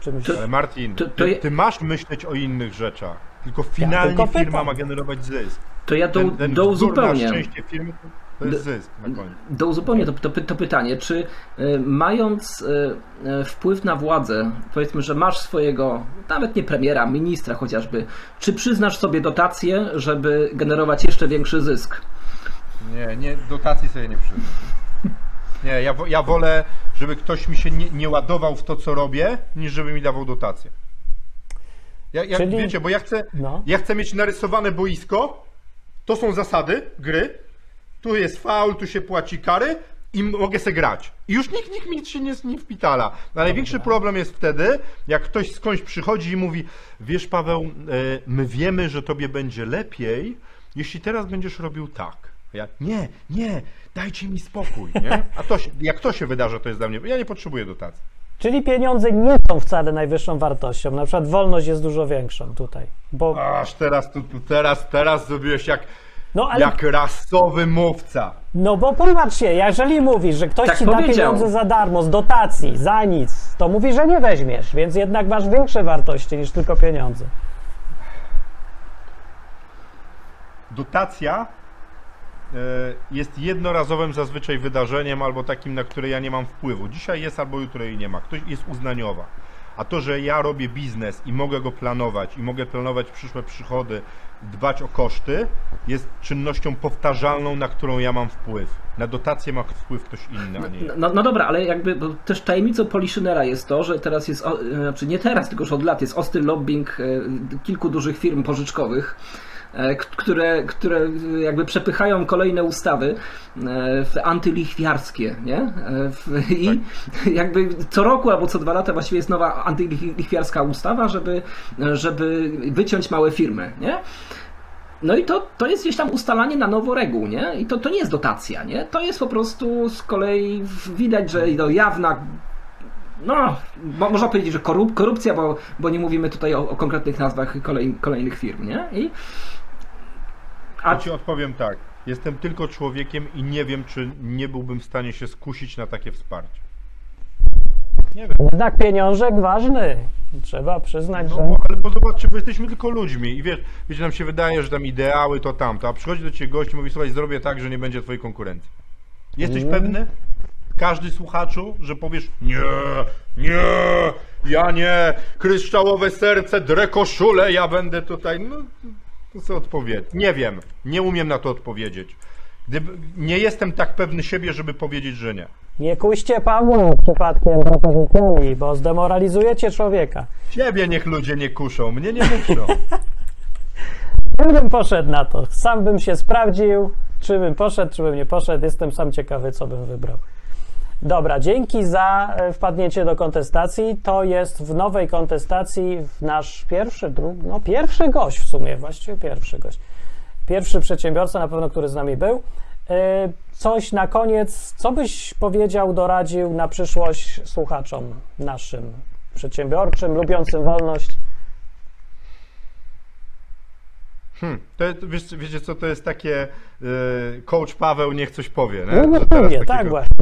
Czymś. To- Ale Martin, To- to ty, ty masz myśleć o innych rzeczach. Tylko finalnie tylko pytam. firma ma generować zysk. To ja Ten, ten do na uzupełnię. szczęście firmy to, to jest zysk na końcu. Do uzupełnię to, to, to pytanie, czy y, mając y, y, wpływ na władzę, powiedzmy, że masz swojego, nawet nie premiera, ministra chociażby, czy przyznasz sobie dotację, żeby generować jeszcze większy zysk? Nie, nie, dotacji sobie nie przyznam. Nie, ja, ja wolę, żeby ktoś mi się nie, nie ładował w to, co robię, niż żeby mi dawał dotację. Ja, ja, Czyli- Wiecie, bo ja chcę, No. ja chcę mieć narysowane boisko, to są zasady gry, tu jest faul, tu się płaci kary i mogę se grać. I już nikt, nikt mi się nie, nie wpitala. No, największy problem jest wtedy, jak ktoś skądś przychodzi i mówi, wiesz Paweł, e, my wiemy, że tobie będzie lepiej, jeśli teraz będziesz robił tak. Ja, nie, nie, dajcie mi spokój, nie? A to się, jak to się wydarzy, to jest dla mnie, ja nie potrzebuję dotacji. Czyli pieniądze nie są wcale najwyższą wartością. Na przykład wolność jest dużo większą tutaj. Bo, Aż teraz, tu, tu, teraz, teraz zrobiłeś jak, no ale jak rasowy mówca. No bo popatrzcie, jeżeli mówisz, że ktoś Tak ci da pieniądze za darmo, z dotacji, za nic, to mówi, że nie weźmiesz, więc jednak masz większe wartości niż tylko pieniądze. Dotacja e, jest jednorazowym zazwyczaj wydarzeniem albo takim, na które ja nie mam wpływu. Dzisiaj jest albo jutro jej nie ma. Ktoś jest uznaniowa. A to, że ja robię biznes i mogę go planować i mogę planować przyszłe przychody, dbać o koszty, jest czynnością powtarzalną, na którą ja mam wpływ. Na dotację ma wpływ ktoś inny, a nie. No, no dobra, ale jakby też tajemnicą Poliszynela jest to, że teraz jest, e, znaczy nie teraz, tylko już od lat jest ostry lobbying e, kilku dużych firm pożyczkowych które, które jakby przepychają kolejne ustawy e, antylichwiarskie, nie? E, I jakby co roku albo co dwa lata właściwie jest nowa antylichwiarska ustawa, żeby, żeby wyciąć małe firmy, nie? No i to, to jest gdzieś tam ustalanie na nowo reguł, nie? I to, to nie jest dotacja, nie? To jest po prostu z kolei widać, że to jawna no, mo- można powiedzieć, że korup, korupcja, bo, bo nie mówimy tutaj o, o konkretnych nazwach kolej, kolejnych firm, nie? I, A ci odpowiem tak. Jestem tylko człowiekiem i nie wiem, czy nie byłbym w stanie się skusić na takie wsparcie. Nie wiem. Jednak pieniążek ważny. Trzeba przyznać, No, że. bo, ale bo zobaczcie, bo jesteśmy tylko ludźmi i wiesz, wiecie, nam się wydaje, że tam ideały to tamto, a przychodzi do ciebie gość i mówi, słuchaj, zrobię tak, że nie będzie twojej konkurencji. Jesteś Mm. pewny? Każdy słuchaczu, że powiesz, nie, nie, ja nie, kryształowe serce, drekoszule, ja będę tutaj, no, to co odpowiedź? Nie wiem, nie umiem na to odpowiedzieć. Gdyby, nie jestem tak pewny siebie, żeby powiedzieć, że nie. Nie kuście Pawła przypadkiem propozycjami, bo zdemoralizujecie człowieka. Ciebie niech ludzie nie kuszą, mnie nie muszą. Ja <laughs> bym poszedł na to. Sam bym się sprawdził, czy bym poszedł, czy bym nie poszedł. Jestem sam ciekawy, co bym wybrał. Dobra, dzięki za e, wpadnięcie do kontestacji. To jest w nowej kontestacji nasz pierwszy, drugi, no pierwszy gość w sumie, właściwie pierwszy gość. Pierwszy przedsiębiorca na pewno, który z nami był. E, Coś na koniec, co byś powiedział, doradził na przyszłość słuchaczom naszym, przedsiębiorczym, lubiącym wolność? Hmm, to, wiesz, wiecie co, to jest takie y, coach Paweł niech coś powie, nie? No mówię, takiego- tak właśnie.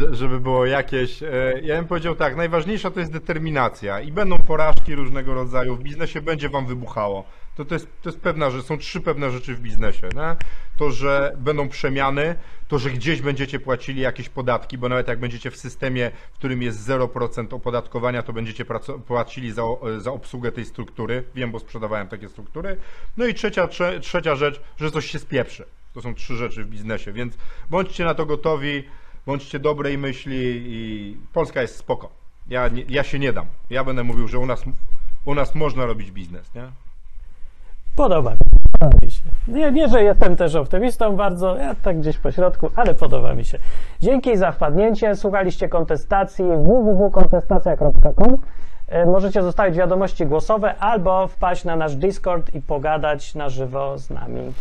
Że, żeby było jakieś. E, ja bym powiedział tak, najważniejsza to jest determinacja i będą porażki różnego rodzaju. W biznesie będzie wam wybuchało. To, to, jest, to jest pewna rzecz, są trzy pewne rzeczy w biznesie. Nie? To, że będą przemiany, to, że gdzieś będziecie płacili jakieś podatki, bo nawet jak będziecie w systemie, w którym jest 0% opodatkowania, to będziecie płacili za, za obsługę tej struktury. Wiem, bo sprzedawałem takie struktury. No i trzecia, trze, trzecia rzecz, że coś się spieprzy. To są trzy rzeczy w biznesie, więc bądźcie na to gotowi bądźcie dobrej myśli i Polska jest spoko. Ja, nie, ja się nie dam. Ja będę mówił, że u nas, u nas można robić biznes, nie? Podoba mi się. Nie, nie, że jestem też optymistą bardzo, ja tak gdzieś po środku, ale podoba mi się. Dzięki za wpadnięcie. Słuchaliście kontestacji www.kontestacja.com. E, Możecie zostawić wiadomości głosowe albo wpaść na nasz Discord i pogadać na żywo z nami.